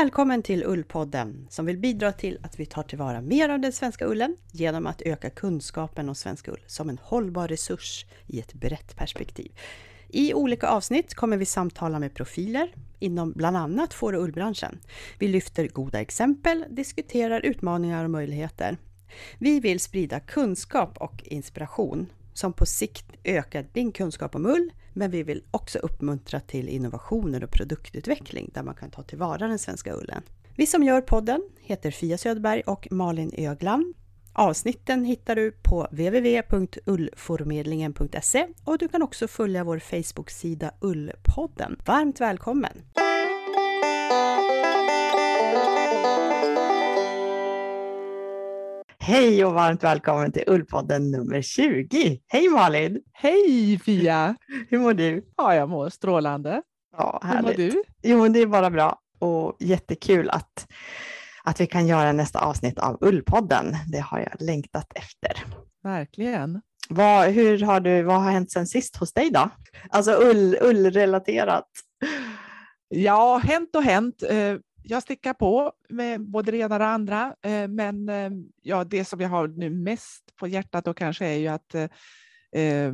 Välkommen till Ullpodden som vill bidra till att vi tar tillvara mer av den svenska ullen genom att öka kunskapen om svensk ull som en hållbar resurs i ett brett perspektiv. I olika avsnitt kommer vi samtala med profiler inom bland annat får och ullbranschen. Vi lyfter goda exempel, diskuterar utmaningar och möjligheter. Vi vill sprida kunskap och inspiration som på sikt ökar din kunskap om ull, men vi vill också uppmuntra till innovationer och produktutveckling där man kan ta tillvara den svenska ullen. Vi som gör podden heter Fia Söderberg och Malin Öglan. Avsnitten hittar du på www.ullformedlingen.se och du kan också följa vår Facebook-sida Ullpodden. Varmt välkommen! Hej och varmt välkommen till Ullpodden nummer 20. Hej Malin! Hej Fia! Hur mår du? Ja, jag mår strålande. Ja, härligt. Hur mår du? Jo, det är bara bra och jättekul att, att vi kan göra nästa avsnitt av Ullpodden. Det har jag längtat efter. Verkligen. Vad, hur har du, vad har hänt sen sist hos dig då? Alltså ull, ullrelaterat. Ja, hänt och hänt. Jag stickar på med både det ena och det andra, eh, men eh, ja, det som jag har nu mest på hjärtat då kanske är ju att eh, eh,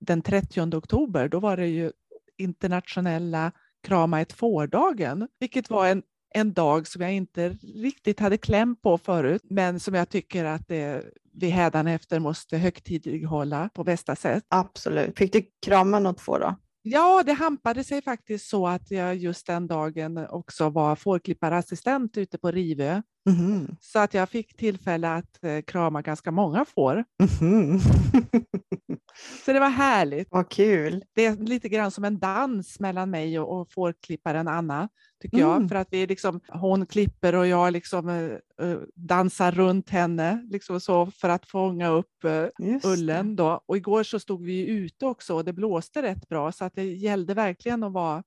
den 30 oktober, då var det ju internationella krama ett får-dagen, vilket var en, en dag som jag inte riktigt hade kläm på förut, men som jag tycker att det, vi hädanefter måste högtidlighålla på bästa sätt. Absolut. Fick du krama något får då? Ja, det hampade sig faktiskt så att jag just den dagen också var fårklipparassistent ute på Rivö. Mm. Så att jag fick tillfälle att eh, krama ganska många får. Mm. så det var härligt. Vad kul. Det är lite grann som en dans mellan mig och, och fårklipparen Anna, tycker mm. jag. För att vi liksom, hon klipper och jag liksom, uh, dansar runt henne liksom så för att fånga upp uh, ullen. Då. Och igår så stod vi ute också och det blåste rätt bra så att det gällde verkligen att vara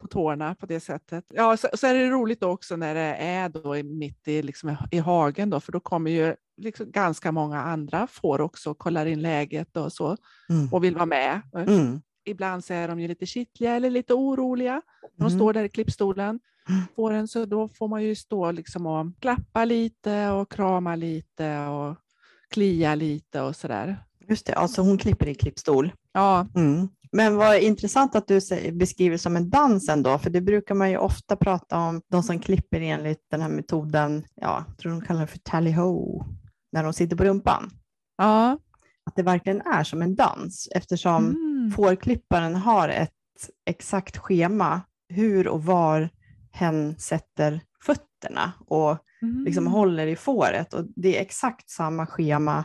på tårna på det sättet. Ja, så, så är det roligt också när det är då mitt i, liksom, i hagen då, för då kommer ju liksom ganska många andra får också och kollar in läget och så mm. och vill vara med. Mm. Ibland så är de ju lite kittliga eller lite oroliga. De mm. står där i klippstolen. Mm. Fåren, så då får man ju stå liksom och klappa lite och krama lite och klia lite och så där. Just det, alltså hon klipper i klippstol. Ja. Mm. Men vad intressant att du beskriver som en dans ändå, för det brukar man ju ofta prata om, de som klipper enligt den här metoden, ja, jag tror de kallar det för tally-ho, när de sitter på rumpan. Ja. Att det verkligen är som en dans, eftersom mm. fårklipparen har ett exakt schema hur och var hen sätter fötterna och mm. liksom håller i fåret. Och det är exakt samma schema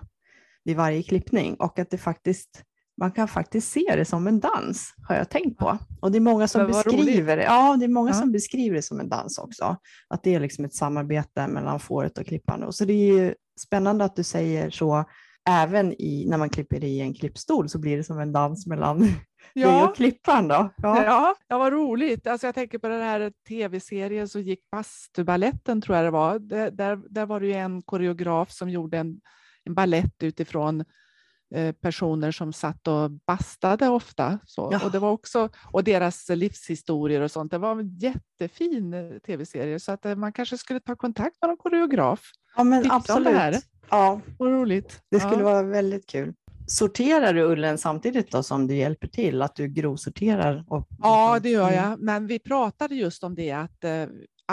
vid varje klippning och att det faktiskt man kan faktiskt se det som en dans, har jag tänkt på. Och det är många som beskriver det. Ja, det är många ja. som beskriver det som en dans också. Att det är liksom ett samarbete mellan fåret och klippan. Så det är spännande att du säger så. Även i, när man klipper i en klippstol så blir det som en dans mellan ja. dig och klippan. Då. Ja. Ja, ja, vad roligt. Alltså jag tänker på den här tv-serien som gick Bastubaletten, tror jag det var. Där, där, där var det en koreograf som gjorde en, en ballett utifrån personer som satt och bastade ofta. Så. Ja. Och, det var också, och deras livshistorier och sånt. Det var en jättefin eh, tv-serie så att eh, man kanske skulle ta kontakt med någon koreograf. Ja, men absolut. Det här. Ja. Vad roligt. Det skulle ja. vara väldigt kul. Sorterar du ullen samtidigt då som du hjälper till, att du grovsorterar? Och... Ja, det gör jag. Men vi pratade just om det att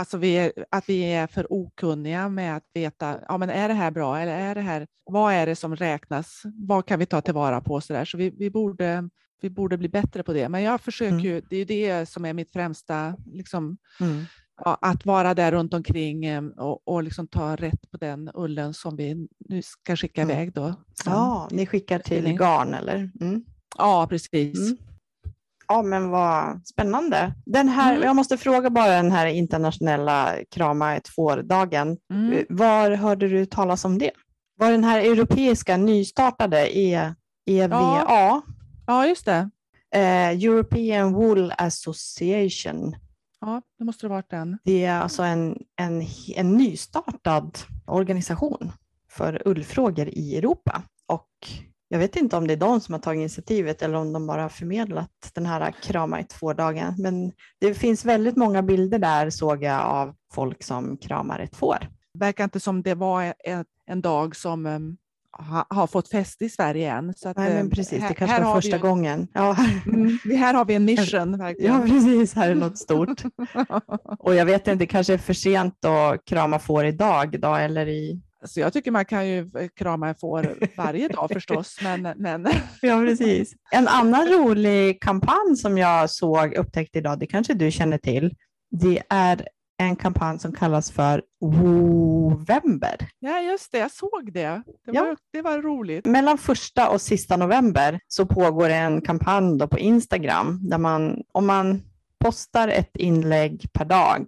Alltså vi är, att vi är för okunniga med att veta, ja men är det här bra eller är det här, vad är det som räknas? Vad kan vi ta tillvara på? Så, där? så vi, vi, borde, vi borde bli bättre på det. Men jag försöker mm. ju, det är det som är mitt främsta, liksom, mm. ja, att vara där runt omkring eh, och, och liksom ta rätt på den ullen som vi nu ska skicka mm. iväg. Då, ja, ni skickar till garn eller? Mm. Ja, precis. Ja, men vad spännande. Den här, mm. Jag måste fråga bara den här internationella krama ett får-dagen. Mm. Eh, var hörde du talas om det? Var den här europeiska nystartade e, EVA? Ja, ja just det. Eh, European Wool Association. Ja, det måste det varit den. Det är alltså en, en, en nystartad organisation för ullfrågor i Europa. Och jag vet inte om det är de som har tagit initiativet eller om de bara har förmedlat den här krama i två-dagen. Men det finns väldigt många bilder där såg jag av folk som kramar ett får. Det verkar inte som det var en, dag som ha, har fått fäste i Sverige än. Så att, Nej, men ehm, precis, det kanske var första gången. Ja. Mm, här har vi en mission. Verkligen. Ja, precis, här är något stort. Och jag vet inte, det kanske är för sent att krama får idag då, eller i så jag tycker man kan ju eh, krama en får varje dag förstås. Men, men... Ja, precis. En annan rolig kampanj som jag såg upptäckt idag, det kanske du känner till, det är en kampanj som kallas för Wovember. Ja, just det, jag såg det. Det var, ja. det var roligt. Mellan första och sista november så pågår en kampanj på Instagram där man, om man postar ett inlägg per dag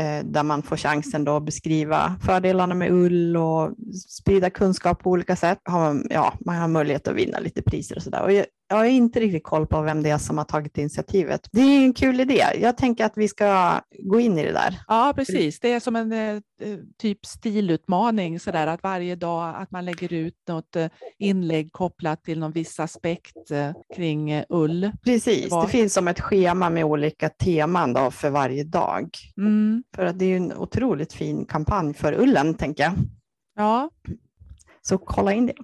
Eh, där man får chansen då att beskriva fördelarna med ull och sprida kunskap på olika sätt. Har man, ja, man har möjlighet att vinna lite priser och sådär. Och jag, har inte riktigt koll på vem det är som har tagit initiativet. Det är en kul idé. Jag tänker att vi ska gå in i det där. Ja, precis. Det är som en eh, typ stilutmaning så där att varje dag att man lägger ut något eh, inlägg kopplat till någon viss aspekt eh, kring ull. Precis, det finns som ett schema med olika teman då för varje dag. Mm. För att det är en otroligt fin kampanj för ullen, tänker jag. Ja. Så kolla in det.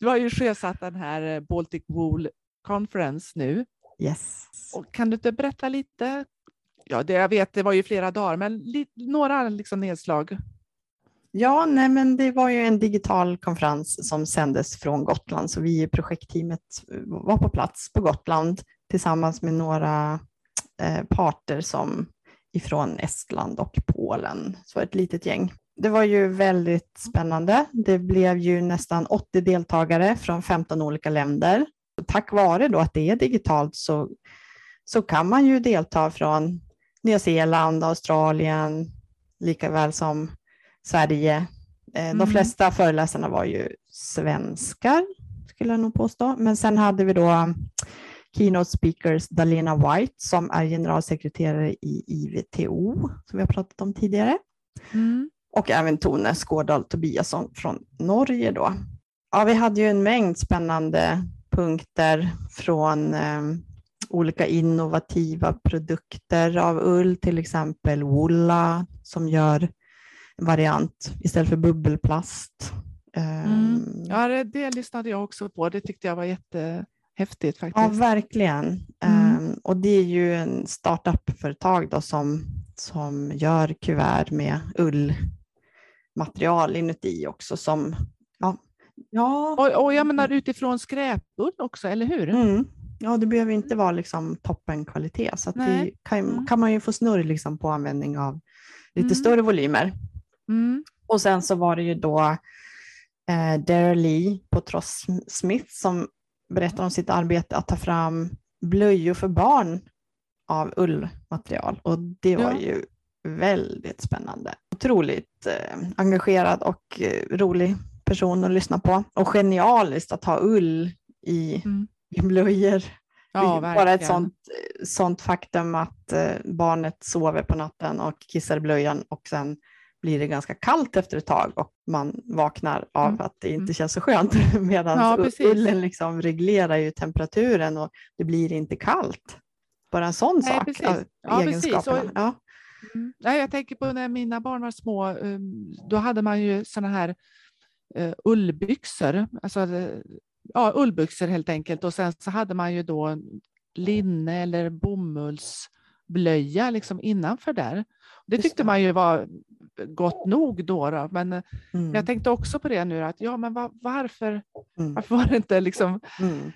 Du har ju sjösatt den här eh, Baltic Wool Conference nu. Yes. Och kan du inte berätta lite? Ja, det jag vet, det var ju flera dagar, men lite, några liksom nedslag. Ja, nej, men det var ju en digital konferens som sändes från Gotland, så vi i projektteamet var på plats på Gotland tillsammans med några eh, parter som ifrån Estland och Polen, så ett litet gäng det var ju väldigt spännande. Det blev ju nästan 80 deltagare från 15 olika länder. Tack vare då att det är digitalt så, så kan man ju delta från Nya Zeeland, Australien, lika väl som Sverige. Eh, de mm. flesta föreläsarna var ju svenskar, skulle jag nog påstå. Men sen hade vi då keynote speakers Dalena White som är generalsekreterare i IVTO, som vi har pratat om tidigare. Mm och även Tone Skårdal Tobiasson från Norge. Då. Ja, vi hade ju en mängd spännande punkter från eh, olika innovativa produkter av ull, till exempel Wolla som gör en variant istället för bubbelplast. Mm. Ehm, ja, det, det lyssnade jag också på. Det tyckte jag var jättehäftigt faktiskt. Ja, verkligen. Mm. Um, och det är ju en startup-företag då som, som gör kuvert med ull material inuti också som ja, ja. Och, och jag menar utifrån skräpull också, eller hur? Mm. Ja, det behöver inte vara liksom toppenkvalitet, så att det kan, mm. kan man ju få snurr liksom på användning av lite mm. större volymer. Mm. Och sen så var det ju då eh, Dara Lee på Tross Smith som berättar om sitt arbete att ta fram blöjor för barn av ullmaterial och det var ja. ju väldigt spännande. Otroligt eh, engagerad och eh, rolig person att lyssna på och genialiskt att ha ull i, mm. i blöjor. Ja, Bara ett sånt, sånt faktum att eh, barnet sover på natten och kissar i blöjan och sen blir det ganska kallt efter ett tag och man vaknar av mm. att det inte mm. känns så skönt. Medan ja, ullen liksom reglerar ju temperaturen och det blir inte kallt. Bara en sån Nej, sak. Precis. Ja. Precis. Och, ja. Mm. Ja, jag tänker på när mina barn var små, um, då hade man ju sådana här uh, ullbyxor, alltså ja, ullbyxor helt enkelt och sen så hade man ju då linne eller bomullsblöja liksom innanför där. Det tyckte man ju var gott nog då, då. men mm. jag tänkte också på det nu att ja, men var, varför, mm. varför var det inte liksom mm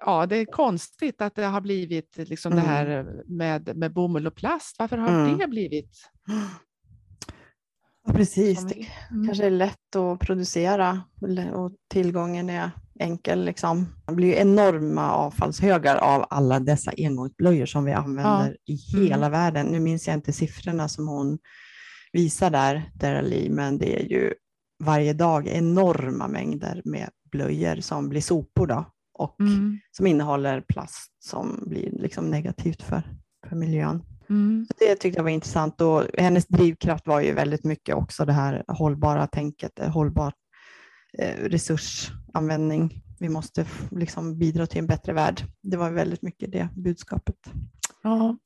ja, det är konstigt att det har blivit liksom mm. det här med, med bomull och plast. Varför har mm. det blivit? Ja, precis, det mm. kanske är lätt att producera och tillgången är enkel. Liksom. Det blir enorma avfallshögar av alla dessa engångsblöjor som vi använder ja. i hela mm. världen. Nu minns jag inte siffrorna som hon visar där, Dara men det är ju varje dag enorma mängder med blöjor som blir sopor då, och mm. som innehåller plast som blir liksom negativt för, för miljön. Mm. Så det tyckte jag var intressant och hennes drivkraft var ju väldigt mycket också det här hållbara tänket, hållbar eh, resursanvändning vi måste liksom bidra till en bättre värld. Det var väldigt mycket det budskapet. Ja.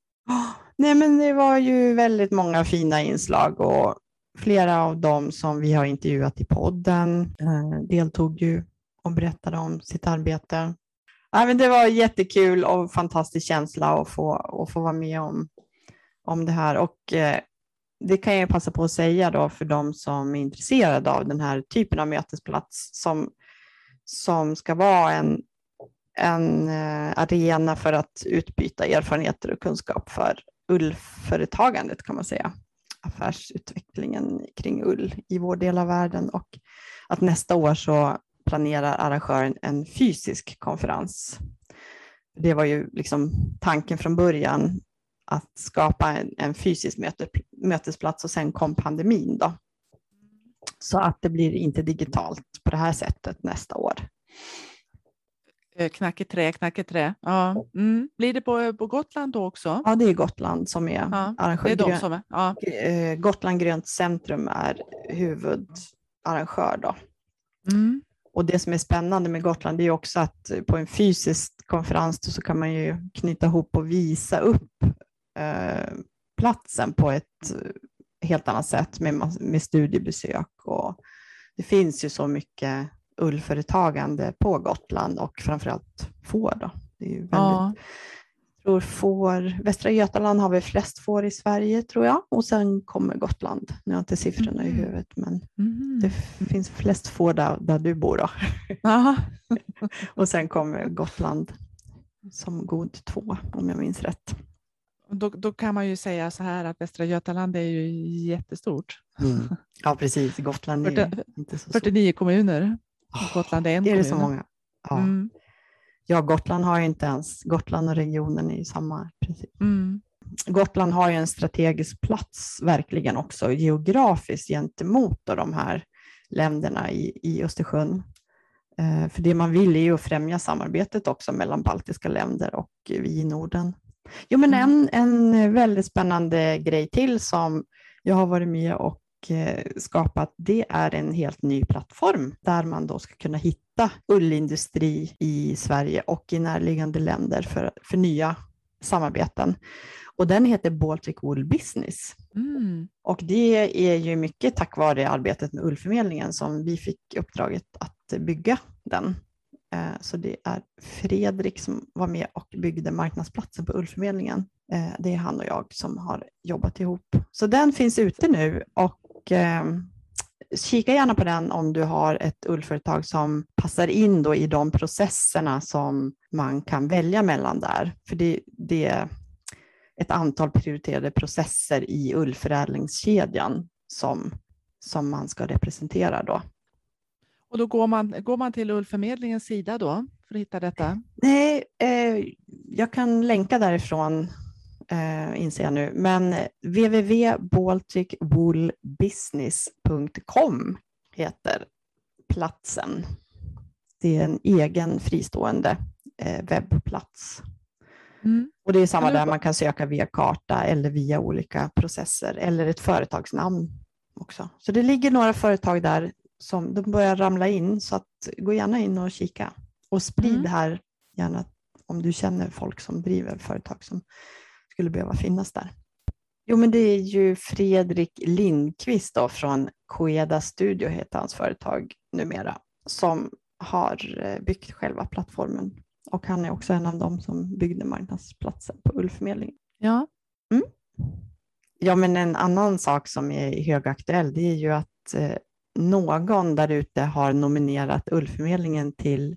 Nej, men det var ju väldigt många fina inslag och flera av dem som vi har intervjuat i podden eh, deltog ju och berättade om sitt arbete. Ja, men det var jättekul och fantastisk känsla att få, att få vara med om, om det här. Och eh, det kan jag passa på att säga då för de som är intresserade av den här typen av mötesplats som, som ska vara en, en eh, arena för att utbyta erfarenheter och kunskap för ullföretagandet kan man säga. Affärsutvecklingen kring ull i vår del av världen och att nästa år så planerar arrangören en fysisk konferens. Det var ju liksom tanken från början att skapa en, en fysisk möte, mötesplats och sen kom pandemin. Då. Så att det blir inte digitalt på det här sättet nästa år. Eh, knack i trä, knack i trä. Ja. Mm. Blir det på, på Gotland då också? Ja, det är Gotland som är ja, arrangör. Det är de som är. Ja. Eh, Gotland Grönt Centrum är huvudarrangör. Då. Mm. Och det som är spännande med Gotland är också att på en fysisk konferens så kan man ju knyta ihop och visa upp eh, platsen på ett helt annat sätt med, med studiebesök. Och det finns ju så mycket ullföretagande på Gotland och framförallt får. Då. Det är ju väldigt, ja tror får, Västra Götaland har vi flest får i Sverige tror jag och sen kommer Gotland. Nu har jag inte siffrorna mm. i huvudet men mm. det finns flest får där, där du bor. Då. och sen kommer Gotland som god två om jag minns rätt. Då, då, kan man ju säga så här att Västra Götaland är ju jättestort. Mm. Ja, precis. Gotland är 40, inte så 49 stort. kommuner. Gotland är en är kommun. det så många? Ja. Mm. Ja, Gotland har ju inte ens, Gotland och regionen är ju samma princip. Mm. Gotland har ju en strategisk plats verkligen också geografiskt gentemot de här länderna i, i Östersjön. Eh, för det man vill är ju att främja samarbetet också mellan baltiska länder och vi i Norden. Jo, men mm. en, en väldigt spännande grej till som jag har varit med och eh, skapat, det är en helt ny plattform där man då ska kunna hitta ullindustri i Sverige och i närliggande länder för, för nya samarbeten. Och den heter Baltic Wool Business. Mm. Och det är ju mycket tack vare arbetet med ullförmedlingen som vi fick uppdraget att bygga den. Eh, så det är Fredrik som var med och byggde marknadsplatsen på Ullförmedlingen. Eh, det är han och jag som har jobbat ihop. Så den finns ute nu och eh, kika gärna på den om du har ett ullföretag som passar in då i de processerna som man kan välja mellan där. För det, det är ett antal prioriterade processer i ullförädlingskedjan som, som man ska representera då. Och då går man, går man till Ullförmedlingens sida då för att hitta detta? Nej, eh, jag kan länka därifrån eh, inser jag nu, men www.balticwoolbusiness.com heter platsen. Det är en egen fristående eh, webbplats. Mm. Och det är samma där man kan söka via karta eller via olika processer eller ett företagsnamn också. Så det ligger några företag där som de börjar ramla in, så att gå gärna in och kika och sprid mm. här gärna om du känner folk som driver företag som skulle behöva finnas där. Jo, men det är ju Fredrik Lindqvist då, från Coeda Studio, heter hans företag numera, som har eh, byggt själva plattformen. Och han är också en av dem som byggde marknadsplatsen på Ullförmedlingen. Ja. Mm. Ja, men en annan sak som är högaktuell, det är ju att eh, någon där ute har nominerat Ullförmedlingen till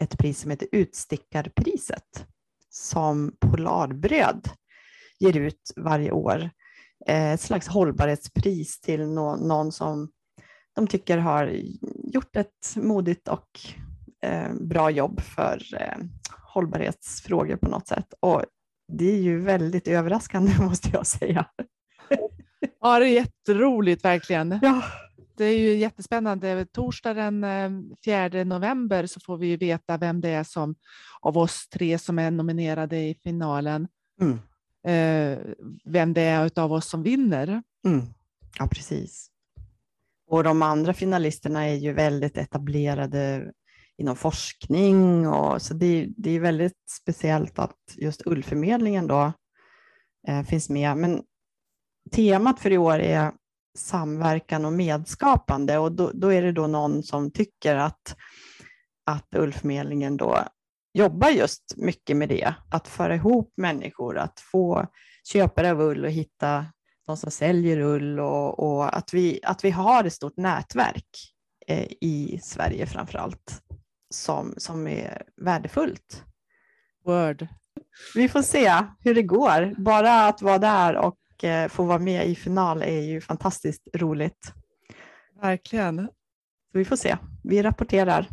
ett pris som heter Utstickarpriset som Polarbröd ger ut varje år. Eh, ett slags hållbarhetspris till någon som de tycker har gjort ett modigt och eh, bra jobb för eh, hållbarhetsfrågor på något sätt. Och det är ju väldigt överraskande måste jag säga. Ja, det är jätteroligt verkligen. Ja. Det är ju jättespännande. Torsdag den 4 november så får vi veta vem det är som av oss tre som är nominerade i finalen. Mm eh, vem det är av oss som vinner. Mm. Ja, precis. Och de andra finalisterna är ju väldigt etablerade inom forskning. Och, så det, det är väldigt speciellt att just ullförmedlingen då eh, finns med. Men temat för i år är samverkan och medskapande och då, då är det då någon som tycker att, att ullförmedlingen då jobbar just mycket med det, att föra ihop människor, att få köpare av ull och hitta de som säljer ull och, och att, vi, att vi har ett stort nätverk eh, i Sverige framför allt som, som är värdefullt. Word. Vi får se hur det går. Bara att vara där och eh, få vara med i final är ju fantastiskt roligt. Verkligen. Så vi får se. Vi rapporterar.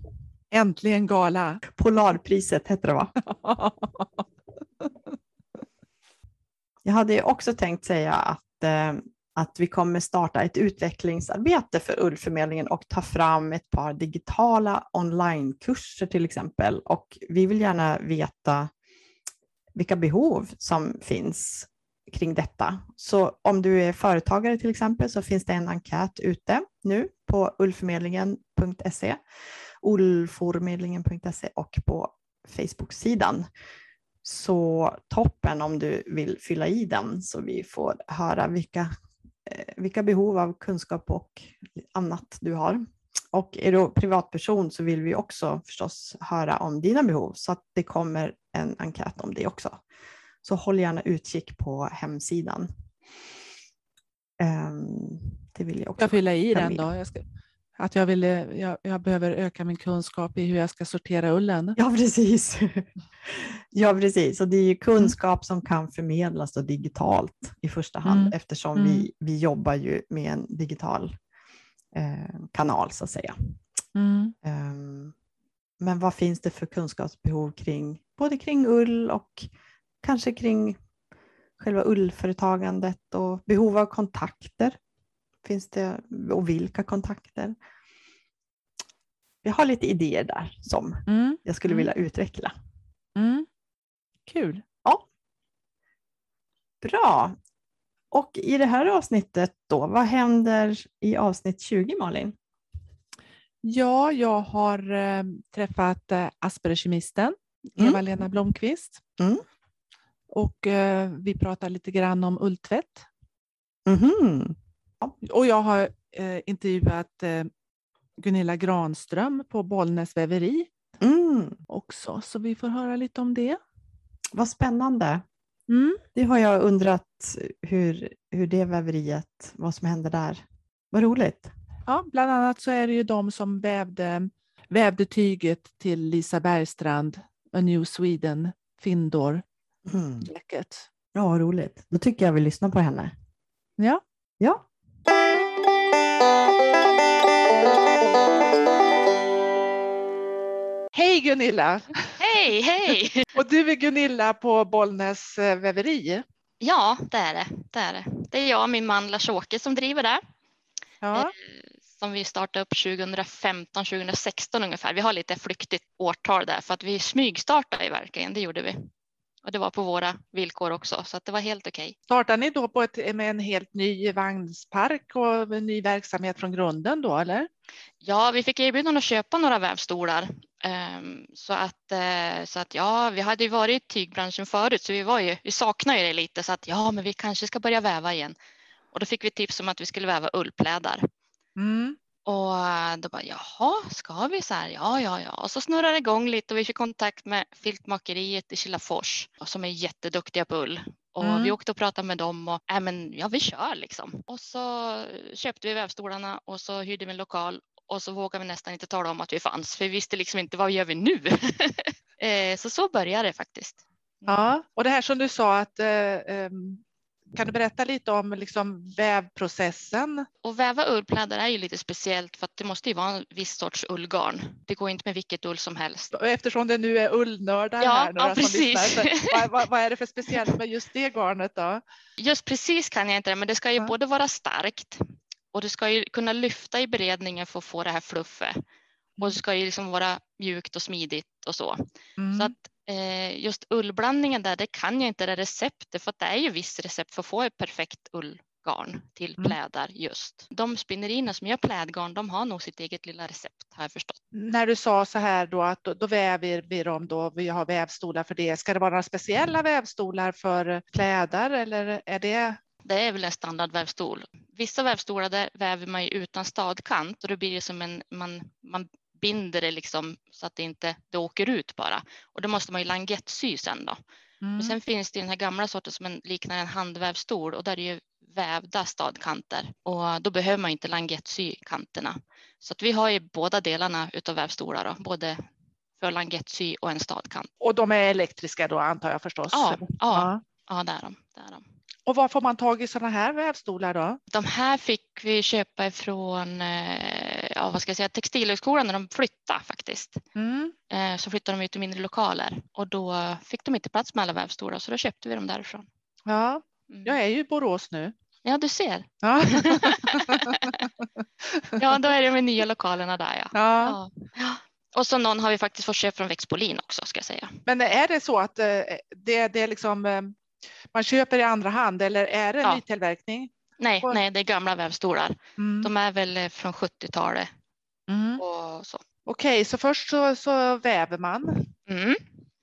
Äntligen gala. Polarpriset hette det va? Jag hade också tänkt säga att, eh, att vi kommer starta ett utvecklingsarbete för ullförmedlingen och ta fram ett par digitala onlinekurser till exempel. Och vi vill gärna veta vilka behov som finns kring detta. Så om du är företagare till exempel så finns det en enkät ute nu på ullförmedlingen.se, ullformedlingen.se och på Facebook-sidan. Så toppen om du vill fylla i den så vi får höra vilka, eh, vilka behov av kunskap och annat du har. Och är du privatperson så vill vi också förstås höra om dina behov så att det kommer en enkät om det också. Så håll gärna utkik på hemsidan. Um, det vill jag också. Jag fylla i den då. Jag ska, att jag, vill, jag, jag, behöver öka min kunskap i hur jag ska sortera ullen. Ja, precis. ja, precis. Och det är ju kunskap som kan förmedlas då digitalt i första hand mm. eftersom mm. Vi, vi jobbar ju med en digital eh, kanal så att säga. Mm. Um, men vad finns det för kunskapsbehov kring både kring ull och kanske kring själva ullföretagandet och behov av kontakter? Finns det, och vilka kontakter? Jag har lite idéer där som mm. jag skulle mm. vilja utveckla. Mm. Kul. Ja. Bra. Och i det här avsnittet då, vad händer i avsnitt 20 Malin? Ja, jag har äh, träffat äh, Aspergerkemisten mm. Eva-Lena Blomqvist. Mm. Och äh, vi pratar lite grann om ulltvätt. Mm. Och jag har intervjuat Gunilla Granström på Bollnäs väveri mm. också, så vi får höra lite om det. Vad spännande. Mm. Det har jag undrat hur, hur det väveriet, vad som händer där. Vad roligt. Ja, bland annat så är det ju de som vävde, vävde tyget till Lisa Bergstrand, A New Sweden, Findor, mm. Jacket. Ja, roligt. Då tycker jag vi lyssnar på henne. Ja. Ja. Hej Gunilla! Hej, hej! Och du är Gunilla på Bollnäs eh, väveri? Ja, det är det. Det är, det. Det är jag och min man Lars-Åke som driver där. Ja. Eh, som vi startade upp 2015, 2016 ungefär. Vi har lite flyktigt årtal där för att vi smygstartade verkligen, det gjorde vi. Och det var på våra villkor också, så att det var helt okej. Okay. Startade ni då på ett, med en helt ny vagnspark och en ny verksamhet från grunden då, eller? Ja, vi fick erbjudande att köpa några vävstolar. Um, så att, uh, så att ja, vi hade ju varit i tygbranschen förut, så vi var ju, vi saknar ju det lite, så att ja, men vi kanske ska börja väva igen. Och då fick vi tips om att vi skulle väva ullplädar. Mm. Och då bara, jaha, ska vi så här? Ja, ja, ja. Och så snurrade det igång lite och vi fick kontakt med filtmakeriet i Kilafors som är jätteduktiga på ull. Och mm. vi åkte och pratade med dem och äh, men, ja, vi kör liksom. Och så köpte vi vävstolarna och så hyrde vi en lokal och så vågade vi nästan inte tala om att vi fanns för vi visste liksom inte vad gör vi nu? Eh, så så började det faktiskt. Ja, och det här som du sa att eh, um kan du berätta lite om liksom vävprocessen? Och väva ullplädar är ju lite speciellt för att det måste ju vara en viss sorts ullgarn. Det går inte med vilket ull som helst. Eftersom det nu är ullnördar ja, här. Ja, precis. vad, vad, vad, är det för speciellt med just det garnet då? Just precis kan jag inte det, men det ska ju ja. både vara starkt och det ska ju kunna lyfta i beredningen för att få det här fluffet. Och det ska ju liksom vara mjukt och smidigt och så. Mm. Så att just ullblandningen där, det kan jag inte det receptet för att det är ju visst recept för att få ett perfekt ull, garn till Mm. plädar just. De spinnerierna som gör plädgarn, de har nog sitt eget lilla recept har jag förstått. När du sa så här då att då, då väver vi dem då, vi har vävstolar för det. Ska det vara några speciella vävstolar för kläder eller är det? Det är väl en standardvävstol. Vissa vävstolar där väver man ju utan stadkant och då blir det som en, man, man binder det liksom så att det inte det åker ut bara. Och då måste man ju langettsy sen då. Mm. Och sen finns det den här gamla sorten som en, liknar en handvävstol och där är det ju vävda stadkanter och då behöver man inte langettsy kanterna. Så att vi har ju båda delarna utav vävstolar då, både för langettsy och en stadkant. Och de är elektriska då antar jag förstås? Ja, eller? ja. Ja, där är de. Där är de. Och var får man tag i sådana här vävstolar då? De här fick vi köpa ifrån eh, ja, vad ska jag säga, Textilhögskolan när de flyttade faktiskt. Mm. Eh, Så flyttade de ut i mindre lokaler och då fick de inte plats med alla vävstolar så då köpte vi dem därifrån. Ja, Mm. jag är ju i Borås nu. Ja, du ser. Ja. Ja, då är det de nya lokalerna där ja. ja. ja. Och så någon har vi faktiskt fått köpa från Växtbolin också ska jag säga. Men är det så att eh, det, det är liksom man köper i andra hand eller är det Ja. nytillverkning? Nej, Och- nej, det är gamla vävstolar. Mm. De är väl eh, från 70-talet Mm. Okej, så först så, så väver man Mm.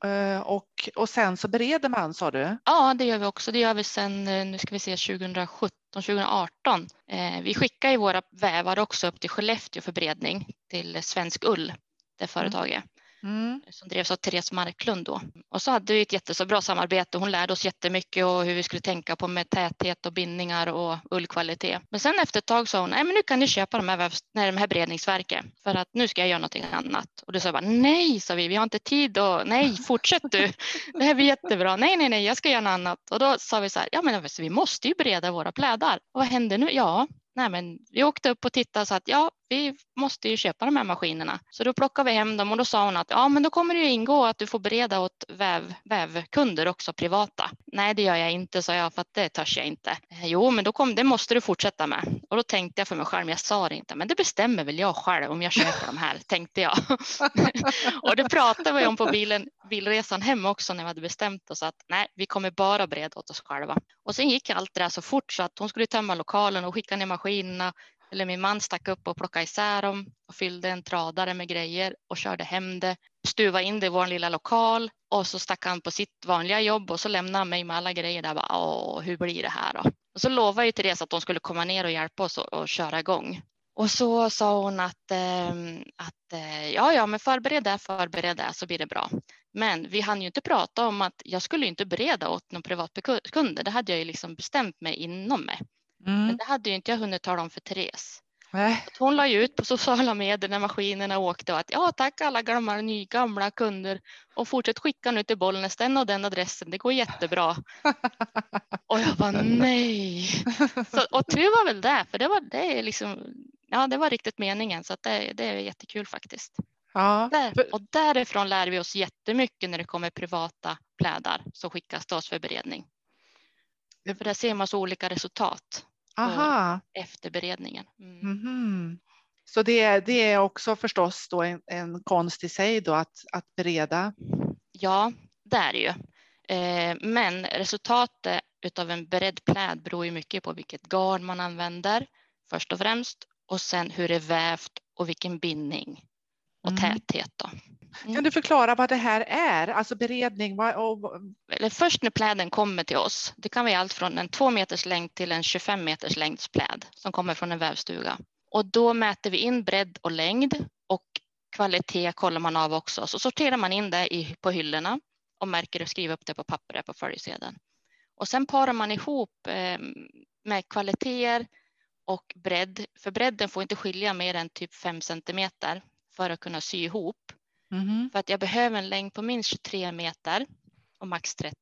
eh, och, och sen så bereder man sa du? Ja, det gör vi också. Det gör vi sedan, eh, nu ska vi se, 2017, 2018. Eh, vi skickar ju våra vävar också upp till Skellefteå för beredning till Svensk Ull, det företaget Mm. Mm. Eh, som drevs av Therese Marklund då. Och så hade vi ett jättebra samarbete. Hon lärde oss jättemycket och hur vi skulle tänka på med täthet och bindningar och ullkvalitet. Men sen efter ett tag sa hon, nej men nu kan ni köpa de här, vävs- nej, de här beredningsverken för att nu ska jag göra någonting annat. Och då sa jag bara, nej, sa vi, vi har inte tid och nej, fortsätt du. Det här blir jättebra. Nej, nej, nej, jag ska göra något annat. Och då sa vi så här, ja men vi måste ju bereda våra plädar. Och vad händer nu? Ja, nej men vi åkte upp och tittade så att ja, vi måste ju köpa de här maskinerna. Så då plockade vi hem dem och då sa hon att ja, men då kommer det ju ingå att du får bereda åt väv, vävkunder också privata. Nej, det gör jag inte, sa jag, för att det törs jag inte. Jo, men då kom, det måste du fortsätta med. Och då tänkte jag för mig själv, men jag sa det inte, men det bestämmer väl jag själv om jag köper de här, tänkte jag. och det pratade vi om på bilen, bilresan hem också när vi hade bestämt oss att nej, vi kommer bara bereda åt oss själva. Och sen gick allt det där så fort så att hon skulle tömma lokalen och skicka ner maskinerna eller min man stack upp och plockade isär dem och fyllde en tradare med grejer och körde hem det, stuva in det i vår lilla lokal och så stack han på sitt vanliga jobb och så lämnade han mig med alla grejer där. Bara, Åh, hur blir det här då? Och så lovade ju Therese att de skulle komma ner och hjälpa oss och, och köra igång. Och så sa hon att, ehm, att eh, ja, ja, men förbered det, förbered det så blir det bra. Men vi hann ju inte prata om att jag skulle ju inte bereda åt någon privatkunder. Det hade jag ju liksom bestämt mig inom mig. Men Mm. det hade ju inte jag hunnit tala om för Therese. Nej. Att Hon la ju ut på sociala medier när maskinerna åkte och att ja tack alla gamla, ny, gamla kunder och fortsätt skicka nu till Bollnäs den och den adressen. Det går jättebra. Och jag bara nej. Så, och tur var väl det, för det var, det liksom, ja, det var riktigt meningen så det, det är jättekul faktiskt. Ja. Där, och därifrån lär vi oss jättemycket när det kommer privata plädar som skickas till oss för beredning. För där ser man så olika resultat Aha. efter beredningen. Mm. Mhm. Så det, det är också förstås då en, en konst i sig då att, att bereda. Ja, det är det ju. Eh, Men resultatet utav en beredd pläd beror ju mycket på vilket garn man använder först och främst och sen hur det är vävt och vilken bindning och Mm. täthet. Då. Kan du förklara vad det här är? Alltså beredning vad, och, Eller först när pläden kommer till oss, det kan vara allt från en 2 meters längd till en 25 meters längds pläd som kommer från en vävstuga. Och då mäter vi in bredd och längd och kvalitet kollar man av också. Så sorterar man in det i, på hyllorna och märker och skriver upp det på pappret på följesedeln. Och sen parar man ihop eh, med kvaliteter och bredd. För bredden får inte skilja mer än typ 5 centimeter för att kunna sy ihop. Mhm. För att jag behöver en längd på minst 23 meter och max 30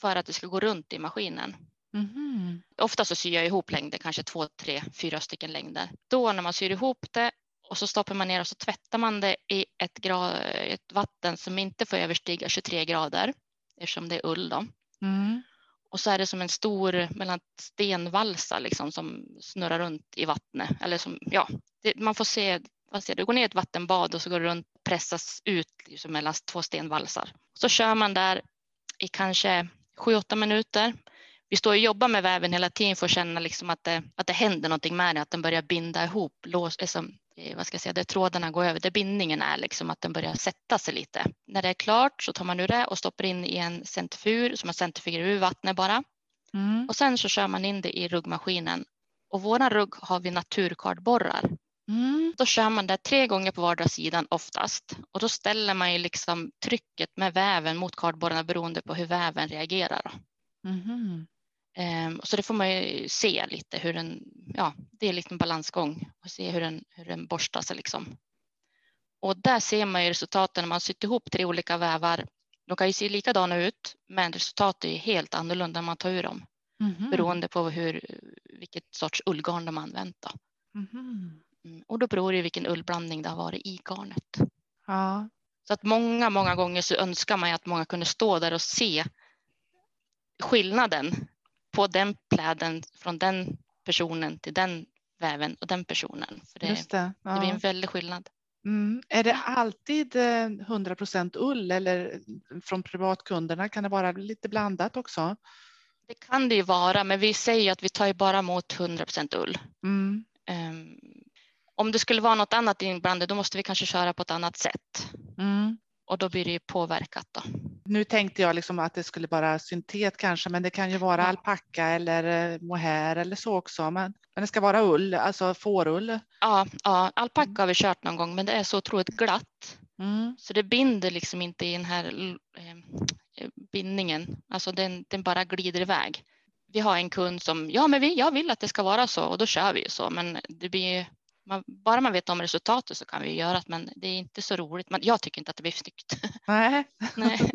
för att det ska gå runt i maskinen. Mhm. Ofta så syr jag ihop längder, kanske två, tre, fyra stycken längder. Då när man syr ihop det och så stoppar man ner och så tvättar man det i ett, gra- ett vatten som inte får överstiga 23 grader eftersom det är ull då. Mm. Och så är det som en stor mellan stenvalsa liksom som snurrar runt i vattnet. Eller som, ja, det, man får se, vad ser du, går ner i ett vattenbad och så går det runt, pressas ut liksom mellan två stenvalsar. Så kör man där i kanske 7-8 minuter. vi står och jobbar med väven hela tiden för att känna liksom att, det, att det händer någonting med den, att den börjar binda ihop, lås, liksom, vad ska jag säga, där trådarna går över, där bindningen är, liksom att den börjar sätta sig lite. När det är klart så tar man ur det och stoppar in i en centrifug, som man centrifugerar ur vattnet bara. Mm. Och sen så kör man in det i ruggmaskinen. Och våran rugg har vi naturkardborrar. Mm. Då kör man det tre gånger på vardera sidan oftast och då ställer man ju liksom trycket med väven mot kardborrarna beroende på hur väven reagerar. Mm. Um, så det får man ju se lite hur den, ja, det är lite en balansgång och se hur den, hur den borstar sig liksom. Och där ser man ju resultaten när man sytt ihop tre olika vävar. De kan ju se likadana ut, men resultatet är helt annorlunda när man tar ur dem mm. beroende på hur, vilket sorts ullgarn de använt. Då. Mm. Och då beror det vilken ullblandning det har varit i garnet. Ja. Så att många, många gånger så önskar man ju att många kunde stå där och se skillnaden på den pläden från den personen till den väven och den personen. För det, det, ja. det blir en väldig skillnad. Mm. Är det alltid 100 eh, ull eller från privatkunderna kan det vara lite blandat också? Det kan det ju vara, men vi säger att vi tar ju bara emot 100% ull. Mm. Om det skulle vara något annat inblandat, då måste vi kanske köra på ett annat sätt. Mm. Och då blir det ju påverkat. Då. Nu tänkte jag liksom att det skulle vara syntet kanske, men det kan ju vara ja. alpacka eller eh, mohair eller så också. Men, men det ska vara ull, alltså fårull. Ja, ja alpacka har vi kört någon gång, men det är så otroligt glatt. Mm. Så det binder liksom inte i den här eh, bindningen, alltså den, den bara glider iväg. Vi har en kund som, ja men vi, jag vill att det ska vara så och då kör vi så, men det blir man, bara man vet om resultatet så kan vi göra det, men det är inte så roligt. Men jag tycker inte att det blir snyggt. Nej. Nej.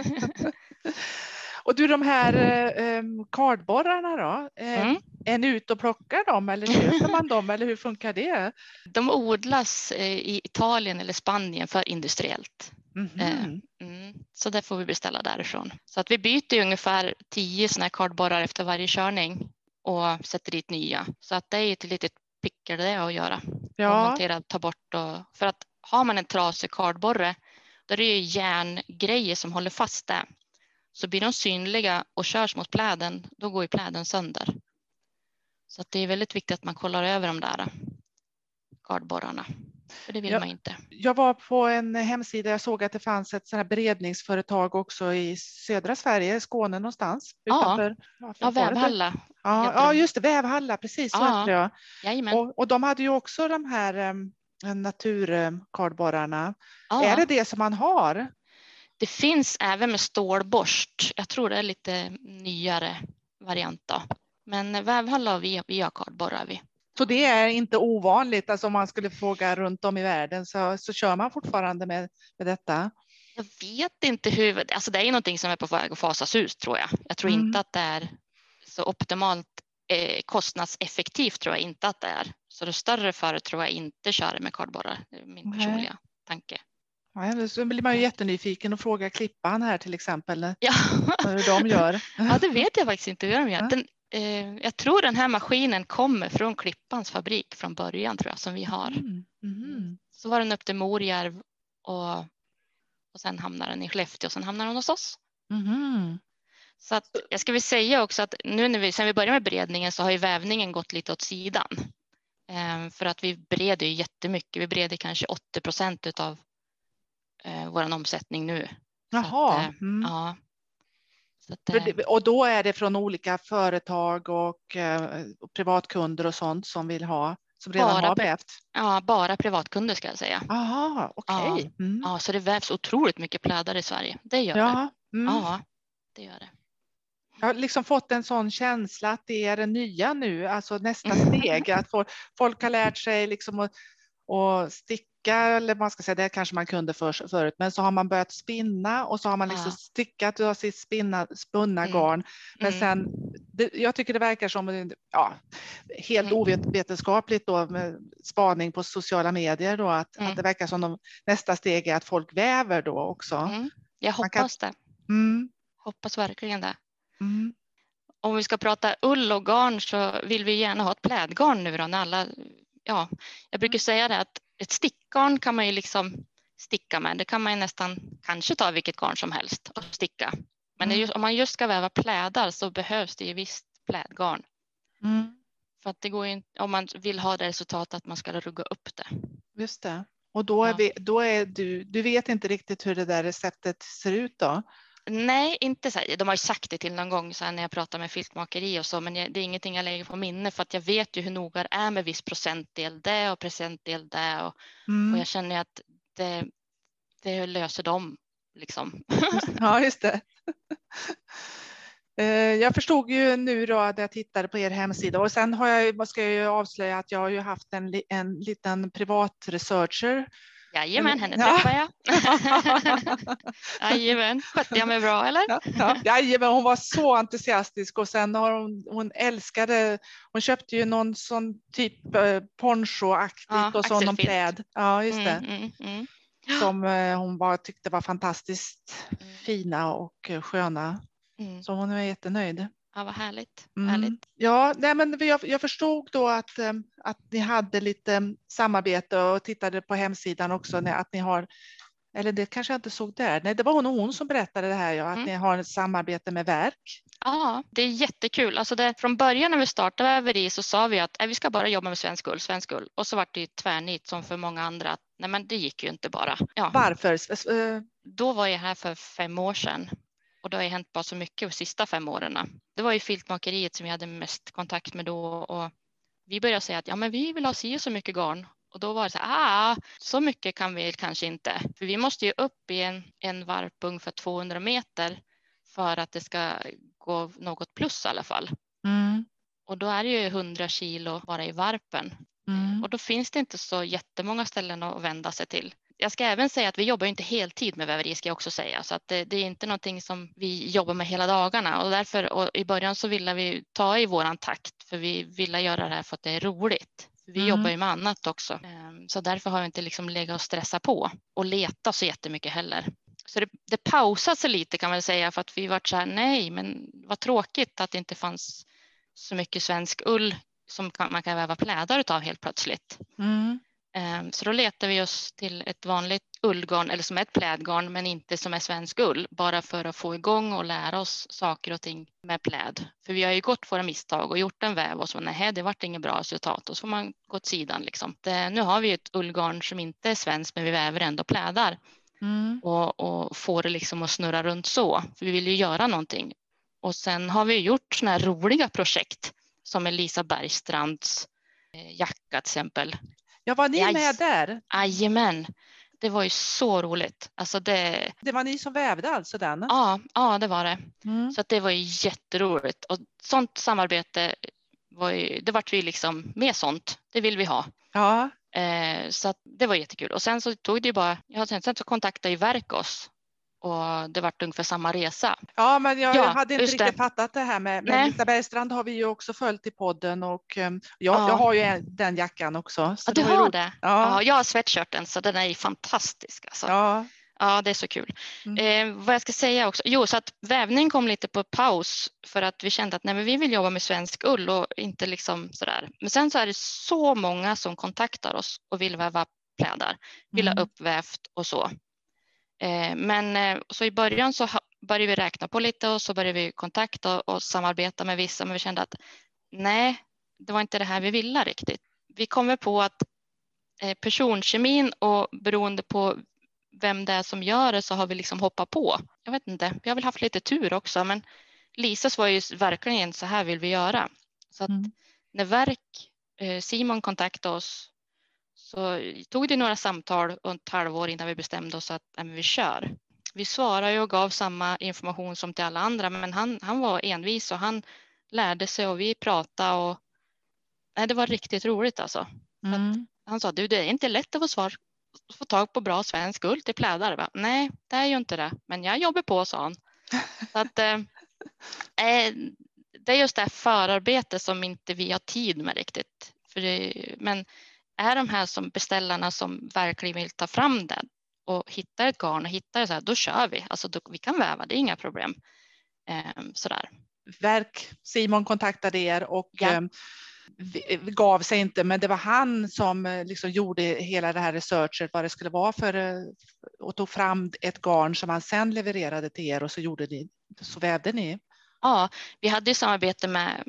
och du, de här eh, kardborrarna då? Eh, mm. Är ni ute och plockar dem eller köper man dem eller hur funkar det? De odlas eh, i Italien eller Spanien för industriellt. Mm -hmm. mm, så det får vi beställa därifrån. Så att vi byter ungefär tio sådana här kardborrar efter varje körning och sätter dit nya. Så att det är ett litet picker det att göra. Ja. Och montera, ta bort och, för att har man en trasig kardborre då är det ju järngrejer som håller fast det. Så blir de synliga och körs mot pläden, då går ju pläden sönder. Så att det är väldigt viktigt att man kollar över de där kardborrarna. För det vill jag, man inte. Jag var på en hemsida, jag såg att det fanns ett sådant beredningsföretag också i södra Sverige, Skåne någonstans. Utanför, ja, ja Vävhalla. Ja, ja, just det, Vävhalla, precis så ja. jag. Och, och de hade ju också de här um, naturkardborrarna. Ja. Är det det som man har? Det finns även med stålborst. Jag tror det är lite nyare variant då. Men Vävhalla och vi, vi har kardborrar vi. Så det är inte ovanligt, alltså om man skulle fråga runt om i världen så, så kör man fortfarande med, med detta? Jag vet inte hur, alltså det är någonting som är på väg att fasas ut tror jag. Jag tror mm. inte att det är så optimalt eh, kostnadseffektivt tror jag inte att det är. Så det större företag tror jag inte kör med kardborrar, min personliga Nej. tanke. Ja, så blir man ju jättenyfiken och frågar Klippan här till exempel ja. hur de gör. Ja, det vet jag faktiskt inte hur de gör. Den, eh, jag tror den här maskinen kommer från Klippans fabrik från början tror jag som vi har. Mm. Mm. Så var den upp till Morjärv och, och sen hamnar den i Skellefteå och sen hamnar den hos oss. Mm. Så att, jag ska väl säga också att nu när vi, sen vi började med beredningen så har ju vävningen gått lite åt sidan. Eh, för att vi breder ju jättemycket. Vi breder kanske 80 procent av eh, vår omsättning nu. Jaha. Att, eh, mm. ja, eh, och då är det från olika företag och eh, privatkunder och sånt som vill ha som redan bara, har vävt? Ja, bara privatkunder ska jag säga. Okej. Okay. Ja, mm. ja, så det vävs otroligt mycket plädar i Sverige. Det gör ja. det. Mm. Ja, det gör det. Jag har liksom fått en sån känsla att det är det nya nu, alltså nästa steg. Att folk har lärt sig liksom att, att sticka sticka, eller man ska säga det kanske man kunde för, förut, men så har man börjat spinna och så har man liksom ja. stickat och sitt spinna, spunna mm. garn. Men mm. sen, det, jag tycker det verkar som, ja, helt mm. ovetenskapligt då med spaning på sociala medier då, att, mm. att det verkar som de, nästa steg är att folk väver då också. Mm. Jag hoppas kan, det. Mm. Hoppas verkligen det. Om vi ska prata ull och garn så vill vi gärna ha ett plädgarn nu då när alla ja, jag brukar säga det att ett stickgarn kan man ju liksom sticka med. Det kan man ju nästan kanske ta vilket garn som helst och sticka. Men mm. just, om man just ska väva plädar så behövs det ju visst plädgarn. Mm. För att det går inte, om man vill ha det resultatet att man ska rugga upp det. Just det. Och då är, Ja. vi, då är du, du vet inte riktigt hur det där receptet ser ut då? Nej, inte så här. De har ju sagt det till någon gång så när jag pratar med filtmakeri och så, men jag, det är ingenting jag lägger på minne för att jag vet ju hur noga det är med viss procentdel det och procentdel det och, och Mm. jag känner att det, det löser de liksom. Ja, just det. Eh, Jag förstod ju nu då att jag tittade på er hemsida och sen har jag, ska jag ju avslöja att jag har ju haft en, en liten privat researcher. Jajamän, henne Ja. träffar jag. Jajamän, skötte jag mig bra eller? Ja, ja. Jajamän, hon var så entusiastisk och sen har hon, hon älskade, hon köpte ju någon sån typ eh, ponchoaktigt Ja, och så någon pläd. Ja, just det. Mm, mm, mm. Som eh, hon bara tyckte var fantastiskt Mm. fina och eh, sköna. Mm. Så hon är jättenöjd. Ja, vad härligt. Mm. härligt. Ja, nej, men jag, jag förstod då att, eh, att ni hade lite samarbete och tittade på hemsidan också, att ni har, eller det kanske jag inte såg där, nej det var hon och hon som berättade det här, ja, att Mm. ni har ett samarbete med verk. Ja, det är jättekul. Alltså det, från början när vi startade väveri så sa vi att nej, vi ska bara jobba med svensk ull, svensk ull. Och så var det ju tvärnit som för många andra. Att, nej, men det gick ju inte bara. Ja, Varför? Eh, då var jag här för fem år sedan och det har ju hänt bara så mycket de sista fem åren. Det var ju filtmakeriet som jag hade mest kontakt med då och vi började säga att ja, men vi vill ha si så mycket garn och då var det så här, ah, så mycket kan vi kanske inte, för vi måste ju upp i en, en varp ungefär 200 meter för att det ska gå något plus i alla fall. Mm, Och då är det ju 100 kilo bara i varpen mm, och då finns det inte så jättemånga ställen att vända sig till. Jag ska även säga att vi jobbar inte heltid med väveri ska jag också säga, så att det, det är inte någonting som vi jobbar med hela dagarna och därför och i början så ville vi ta i våran takt för vi ville göra det här för att det är roligt. Vi Mm. jobbar ju med annat också, Ehm, så därför har vi inte liksom legat och stressat på och leta så jättemycket heller. Så det, det pausade sig lite kan man säga för att vi var så här, nej, men vad tråkigt att det inte fanns så mycket svensk ull som man kan väva plädar utav helt plötsligt. mm, Så då letar vi oss till ett vanligt ullgarn eller som är ett plädgarn men inte som är svensk ull bara för att få igång och lära oss saker och ting med pläd. För vi har ju gått våra misstag och gjort en väv och så nej det vart inget bra resultat och så får man gå åt sidan liksom. Det, nu har vi ett ullgarn som inte är svenskt men vi väver ändå plädar mm, och, och får det liksom att snurra runt så. För vi vill ju göra någonting. Och sen har vi gjort sådana här roliga projekt som Elisa Bergstrands eh, jacka till exempel. Ja, var ni Jaj. med där? Jajamän, det var ju så roligt. Alltså det, Det var ni som vävde alltså den? ja, ja, det var det. Mm. Så det var ju jätteroligt och sånt samarbete var ju, det vart vi liksom med sånt. Det vill vi ha. Ja, Eh, så det var jättekul och sen så tog det ju bara, ja, sen, sen så kontaktade ju verk oss och det vart ungefär samma resa. ja men jag, Ja, jag hade inte riktigt det. fattat det här med, med Nej. Lisa Bergstrand har vi ju också följt i podden och eh, jag, Ja. jag har ju en, den jackan också. Så Ja, du har roligt. det? Ja. Ja, jag har sweatshirten så den är fantastisk. Alltså. Ja. Ja, det är så kul. Mm. Eh, vad jag ska säga också, jo så att vävning kom lite på paus för att vi kände att nej, men vi vill jobba med svensk ull och inte liksom sådär. Men sen så är det så många som kontaktar oss och vill väva plädar, vill Mm. ha uppvävt och så. Eh, men eh, så i början så började vi räkna på lite och så började vi kontakta och, samarbeta med vissa men vi kände att nej, det var inte det här vi ville riktigt. Vi kommer på att eh, personkemin och beroende på vem det är som gör det så har vi liksom hoppat på. Jag vet inte, vi har väl haft lite tur också men Lisas var ju verkligen så här vill vi göra. Så att Mm. när verk, Simon kontaktade oss så tog det några samtal och ett halvår innan vi bestämde oss att nej, vi kör. Vi svarade och gav samma information som till alla andra men han, han var envis och han lärde sig och vi pratade och nej, det var riktigt roligt alltså. Mm. Han sa du det är inte lätt att få, svar, få tag på bra svensk ull till plädar. Bara, Nej, det är ju inte det, men jag jobbar på, sa han. Så att, eh, eh, det är just det här förarbete som inte vi har tid med riktigt. Det, men är de här som beställarna som verkligen vill ta fram det och hittar ett garn och hittar det så här, då kör vi. Alltså då, vi kan väva, det är inga problem. Eh, sådär. Verk, Simon kontaktade er och Ja. eh, gav sig inte, men det var han som eh, liksom gjorde hela det här researchet vad det skulle vara för eh, och tog fram ett garn som han sen levererade till er och så gjorde ni, så vävde ni. Ja, vi hade samarbete med,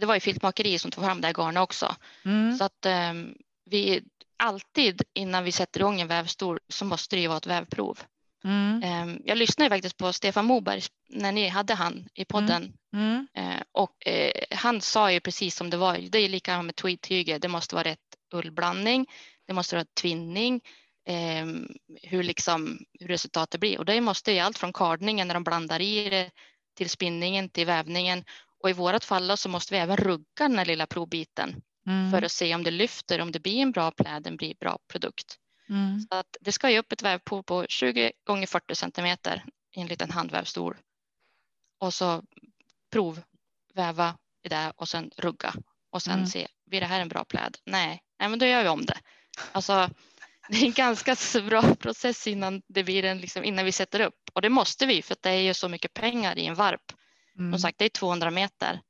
det var ju filtmakeri som tog fram det här garnet också. Mm. Så att um, vi alltid innan vi sätter igång en vävstol så måste det ju vara ett vävprov. Mm. Um, jag lyssnade faktiskt på Stefan Moberg när ni hade han i podden mm. Uh, och uh, han sa ju precis som det var. Det är lika med tweedtyget. Det måste vara rätt ullblandning. Det måste vara tvinning. Um, hur, liksom, hur resultatet blir och det måste ju allt från kardningen när de blandar i det till spinningen, till vävningen. Och i vårat fall så måste vi även rugga den här lilla provbiten mm. för att se om det lyfter, om det blir en bra pläd, en blir bra produkt. Mm. Så att det ska ju upp ett vävprov på 20 gånger 40 centimeter i en liten handvävstol. Och så provväva i det och sen rugga och sen mm. se, blir det här en bra pläd? Nej, nej men då gör vi om det. Alltså, det är en ganska bra process innan, det blir en, liksom, innan vi sätter upp. Och det måste vi för det är ju så mycket pengar i en varp. Mm. Som sagt, det är 200 meter.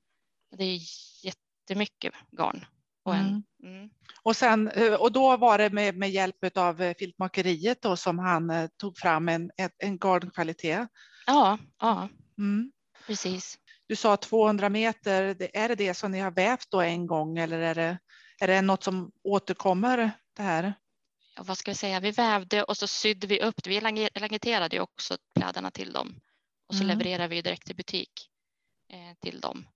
Det är jättemycket garn. Och, en, mm. Mm. och, sen, eh, och då var det med, med hjälp av eh, filtmakeriet då som han eh, tog fram en, en garnkvalitet. Ja, ja. Mm. precis. Du sa 200 meter, är det det som ni har vävt då en gång eller är det, är det något som återkommer det här? vad ska vi säga, vi vävde och så sydde vi upp. Vi langeterade ju också kläderna till dem och så mm. levererade vi direkt i butik eh, till dem.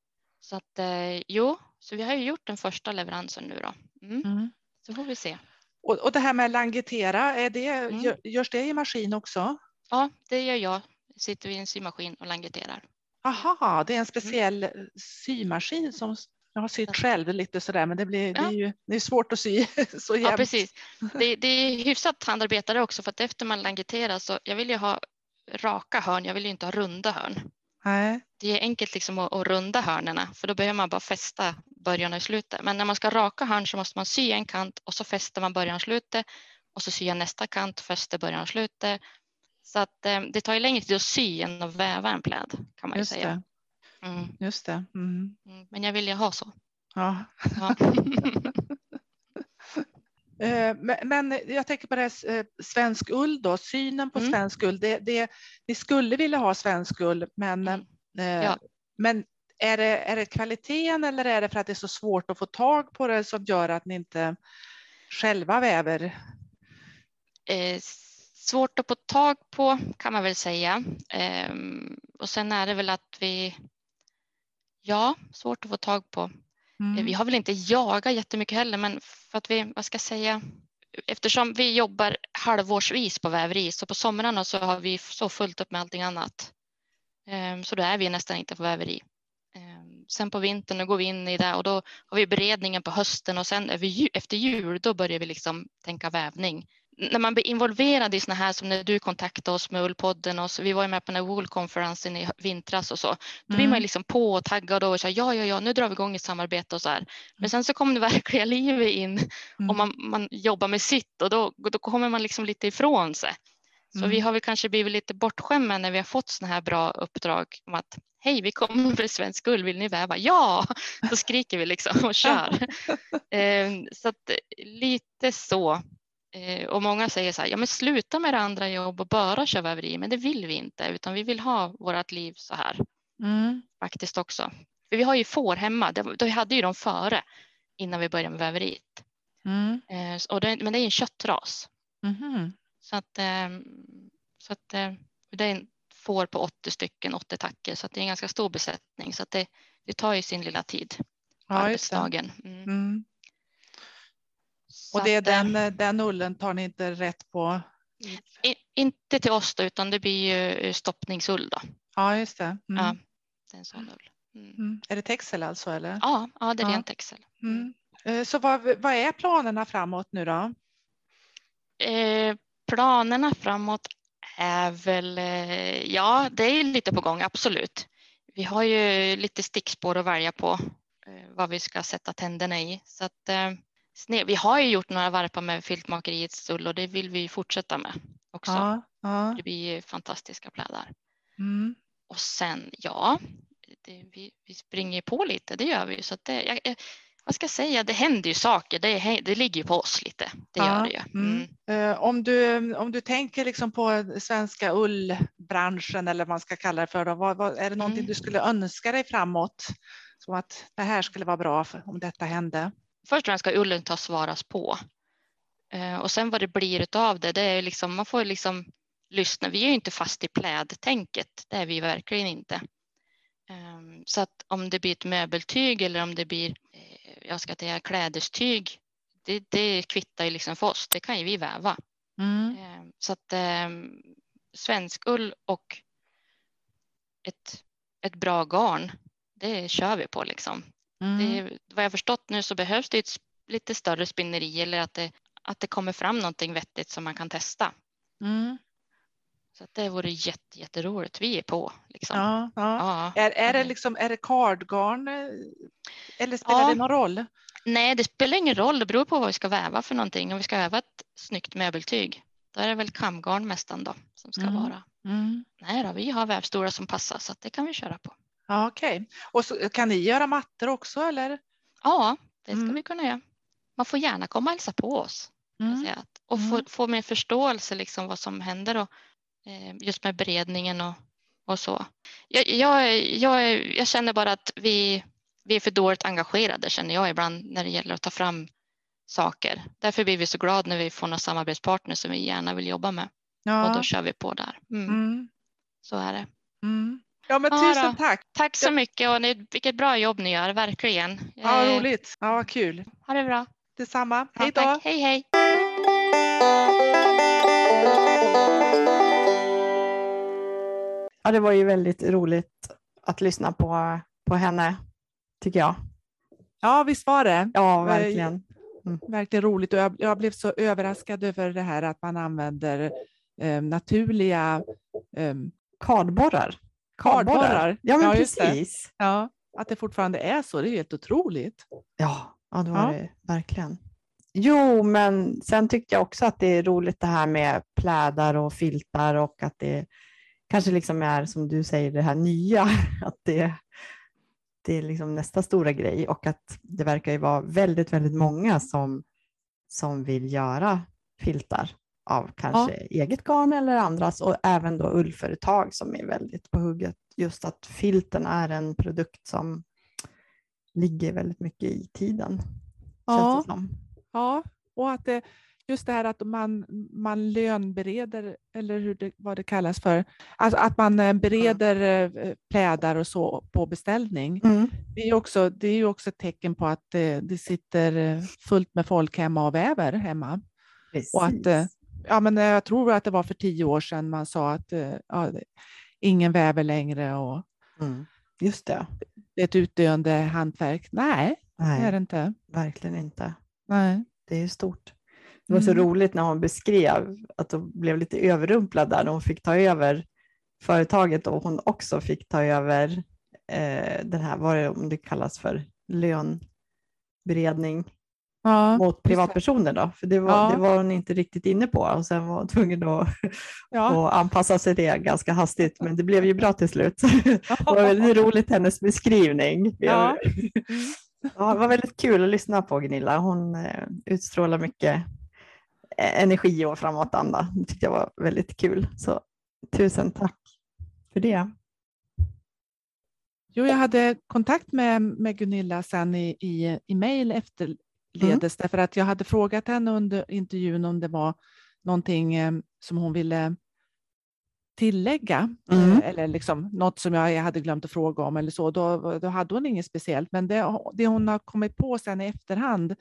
Så att eh, jo, så vi har ju gjort den första leveransen nu då. Mm. Mm. Så får vi se. Och, och det här med langetera, är det, mm. görs det i maskin också? Ja, det gör jag. Sitter i en symaskin och langeterar. Aha, det är en mm. speciell symaskin som jag har sytt själv lite sådär, men det, blir, ja. det, är ju det är svårt att sy så jämnt. Ja, precis. Det, det är hyfsat handarbetare också, för att efter man langeterar så jag vill ju ha raka hörn, jag vill ju inte ha runda hörn. Nej. Det är enkelt liksom att, att runda hörnerna, för då behöver man bara fästa början och slutet. Men när man ska raka hörn så måste man sy en kant och så fäster man början och slutet och så syr jag nästa kant, fäster början och slutet. Så att eh, det tar ju längre tid att sy än att väva en pläd kan man ju Just säga. Det. Mm. Just det. Mm. mm. Men jag vill ju ha så. Ja. ja. Eh, men jag tänker på det här, eh, svensk ull då, synen på mm. svensk ull. Det, det, ni skulle vilja ha svensk ull, men, mm. Eh, ja. men är, det, är det kvaliteten eller är det för att det är så svårt att få tag på det som gör att ni inte själva väver? Eh, svårt att få tag på kan man väl säga. Eh, och sen är det väl att vi Ja, svårt att få tag på. Mm. Vi har väl inte jagat jättemycket heller, men för att vi, vad ska jag säga, eftersom vi jobbar halvårsvis på väveri så på somrarna så har vi så fullt upp med allting annat. Ehm, så då är vi nästan inte på väveri. Sen på vintern då går vi in i det och då har vi beredningen på hösten och sen efter jul då börjar vi liksom tänka vävning när man blir involverad i såna här som när du kontaktade oss med Ullpodden och så, vi var ju med på den här Wool-konferensen i vintras och så. Då mm. blir man mm. liksom på och taggad och så här, ja, ja, ja, nu drar vi igång ett samarbete och så här. Men mm. sen så kommer det verkliga livet in mm. och man, man jobbar med sitt och då, då kommer man liksom lite ifrån sig. Så mm. vi har väl kanske blivit lite bortskämda när vi har fått sådana här bra uppdrag om att hej, vi kommer för svensk gull, vill ni väva? Ja, då skriker vi liksom och kör. Ehm, så att lite så Eh, och många säger så här, ja men sluta med det andra jobb och bara köra väveri, men det vill vi inte, utan vi vill ha vårt liv så här. Mm. Faktiskt också. För vi har ju får hemma, vi hade ju dem före innan vi började med väveriet. Mm. Eh, och det, men det är en köttras. Mm. Så att, eh, så att det är en får på 80 stycken, 80 tacker, så att det är en ganska stor besättning. Så att det, det tar ju sin lilla tid ja, arbetsdagen. Mm. mm. Och det är den, eh, den ullen tar ni inte rätt på? I, inte till oss då, utan det blir ju eh, stoppningsull då. Ja, just det. Mm. Ja, det är en sån ull. Mm. Mm. Är det texel alltså? Eller? Ja, ja det är ja. ren texel. Mm. Eh, så vad, vad är planerna framåt nu då? Eh, planerna framåt är väl, ja det är lite på gång, absolut. Vi har ju lite stickspår att välja på eh, vad vi ska sätta tänderna i. Så att, eh. Vi har ju gjort några varpar med filtmakeriets ull och det vill vi fortsätta med också. Ja, ja. Det blir fantastiska plädar. Mm. Och sen, ja, det, vi, vi springer på lite, det gör vi. Så att det, jag, vad ska jag säga, det händer ju saker, det, det ligger på oss lite. Det ja, gör det ju. Mm. Mm. Uh, om, du, om du tänker liksom på svenska ullbranschen branschen eller vad man ska kalla det för. Då. Vad, vad, är det någonting Mm. du skulle önska dig framåt? Som att det här skulle vara bra för, om detta hände. Först och främst ska ullen tas varas på. Eh, och sen vad det blir av det, det är liksom, man får liksom lyssna. Vi är ju inte fast i plädtänket, det är vi verkligen inte. Ehm, så att om det blir ett möbeltyg eller om det blir, eh, jag ska säga klädestyg, det, det kvittar ju liksom för oss, det kan ju vi väva. Mm. Ehm, Så att ehm, svensk ull och ett, ett bra garn, det kör vi på liksom. Mm. Det, vad jag förstått nu så behövs det ett lite större spinneri eller att det, att det kommer fram någonting vettigt som man kan testa. Mm. Så att det vore jätte, jätteroligt. Vi är på. Liksom. Ja, ja. Ja. Är, är det liksom, är det cardgarn eh, eller spelar Ja. det någon roll? Nej, det spelar ingen roll. Det beror på vad vi ska väva för någonting. Om vi ska väva ett snyggt möbeltyg, då är det väl kamgarn nästan då som ska Mm. vara. Mm. Nej då, vi har vävstolar som passar så det kan vi köra på. Ja, Okej, och så, kan ni göra mattor också eller? Ja, det ska Mm. vi kunna göra. Man får gärna komma och hälsa på oss. Mm. Och få, Mm. få mer förståelse liksom vad som händer och, just med beredningen och, och så. Jag, jag, jag, jag känner bara att vi, vi är för dåligt engagerade känner jag ibland när det gäller att ta fram saker. Därför blir vi så glada när vi får några samarbetspartners som vi gärna vill jobba med och Ja. då kör vi på där. Mm, Mm. Så är det. Mm. Ja, men Ja tusen då. tack. Tack så Ja. mycket och ni, vilket bra jobb ni gör, verkligen. Ja, Eh, roligt. Ja, vad kul. Ha det bra. Detsamma. Ja, Hej då. tack. Hej hej. Ja, det var ju väldigt roligt att lyssna på, på henne, tycker jag. Ja, visst var det. Ja, verkligen. Verkligen roligt och jag, jag blev så överraskad över det här att man använder eh, naturliga eh, Kardborrar. Kardborrar. Ja, men Ja, just det. precis. Ja, att det fortfarande är så. Det är helt otroligt. Ja, ja, det var Ja. det verkligen. Jo, men sen tyckte jag också att det är roligt det här med plädar och filtar och att det kanske liksom är som du säger det här nya, att det, det är liksom nästa stora grej och att det verkar ju vara väldigt, väldigt många som, som vill göra filtar av kanske eget garn eller andras och även då ullföretag som är väldigt på hugget. Just att filten är en produkt som ligger väldigt mycket i tiden. Ja. Ja, och att det, just det här att man, man lönbereder, eller hur det, vad det kallas för, alltså att man eh, bereder eh, plädar och så på beställning. Mm. Det är också, det är ju också ett tecken på att det, det sitter eh, fullt med folk hemma och väver hemma. Och att, eh, ja, men eh, jag tror att det var för tio år sedan man sa att eh, ja, ingen väver längre och Mm. Just det. det är ett utdöende hantverk. Nej, det är Nej, det inte. verkligen inte. Nej. Det är stort. Det var så Mm. roligt när hon beskrev att hon blev lite överrumplad där hon fick ta över företaget och hon också fick ta över eh, den här, vad det, om det kallas för lönberedning Ja, mot privatpersoner då, för det var, Ja. det var hon inte riktigt inne på och sen var hon tvungen att, ja. att anpassa sig det ganska hastigt, men det blev ju bra till slut. Det var väldigt roligt hennes beskrivning. Ja. Ja, det var väldigt kul att lyssna på Gunilla. Hon eh, utstrålar mycket energi och framåtanda. Det tyckte jag var väldigt kul. Så tusen tack för det. Jo, jag hade kontakt med, med Gunilla sen i, i, i mejl efterledes, därför att jag hade frågat henne under intervjun om det var någonting eh, som hon ville tillägga, Mm. eh, eller liksom något som jag hade glömt att fråga om eller så. Då, då hade hon inget speciellt, men det, det hon har kommit på sen i efterhand,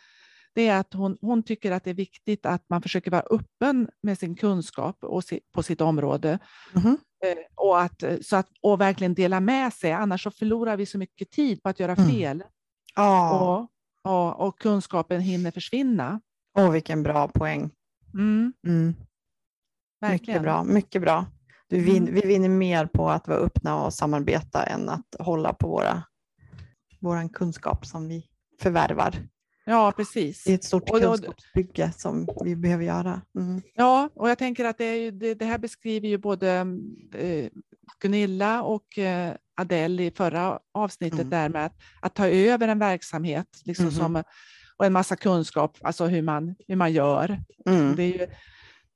det är att hon, hon tycker att det är viktigt att man försöker vara öppen med sin kunskap och si, på sitt område. Mhm. Eh, och, att, så att, och verkligen dela med sig, annars så förlorar vi så mycket tid på att göra Mm. fel Ja, och, och, och kunskapen hinner försvinna. åh, vilken bra poäng. Mm, Mm. verkligen. Mycket bra. Mycket bra. Du vin, Mm. Vi vinner mer på att vara öppna och samarbeta än att hålla på våra, våran kunskap som vi förvärvar. Ja, precis. Det är ett stort Och kunskapsbygge som vi behöver göra. Mm. Ja, och jag tänker att det, är det, det här beskriver ju både eh, Gunilla och eh, Adele i förra avsnittet Mm. där med att, att ta över en verksamhet liksom Mhm. som, och en massa kunskap, alltså hur man, hur man gör. Mm. Det är ju,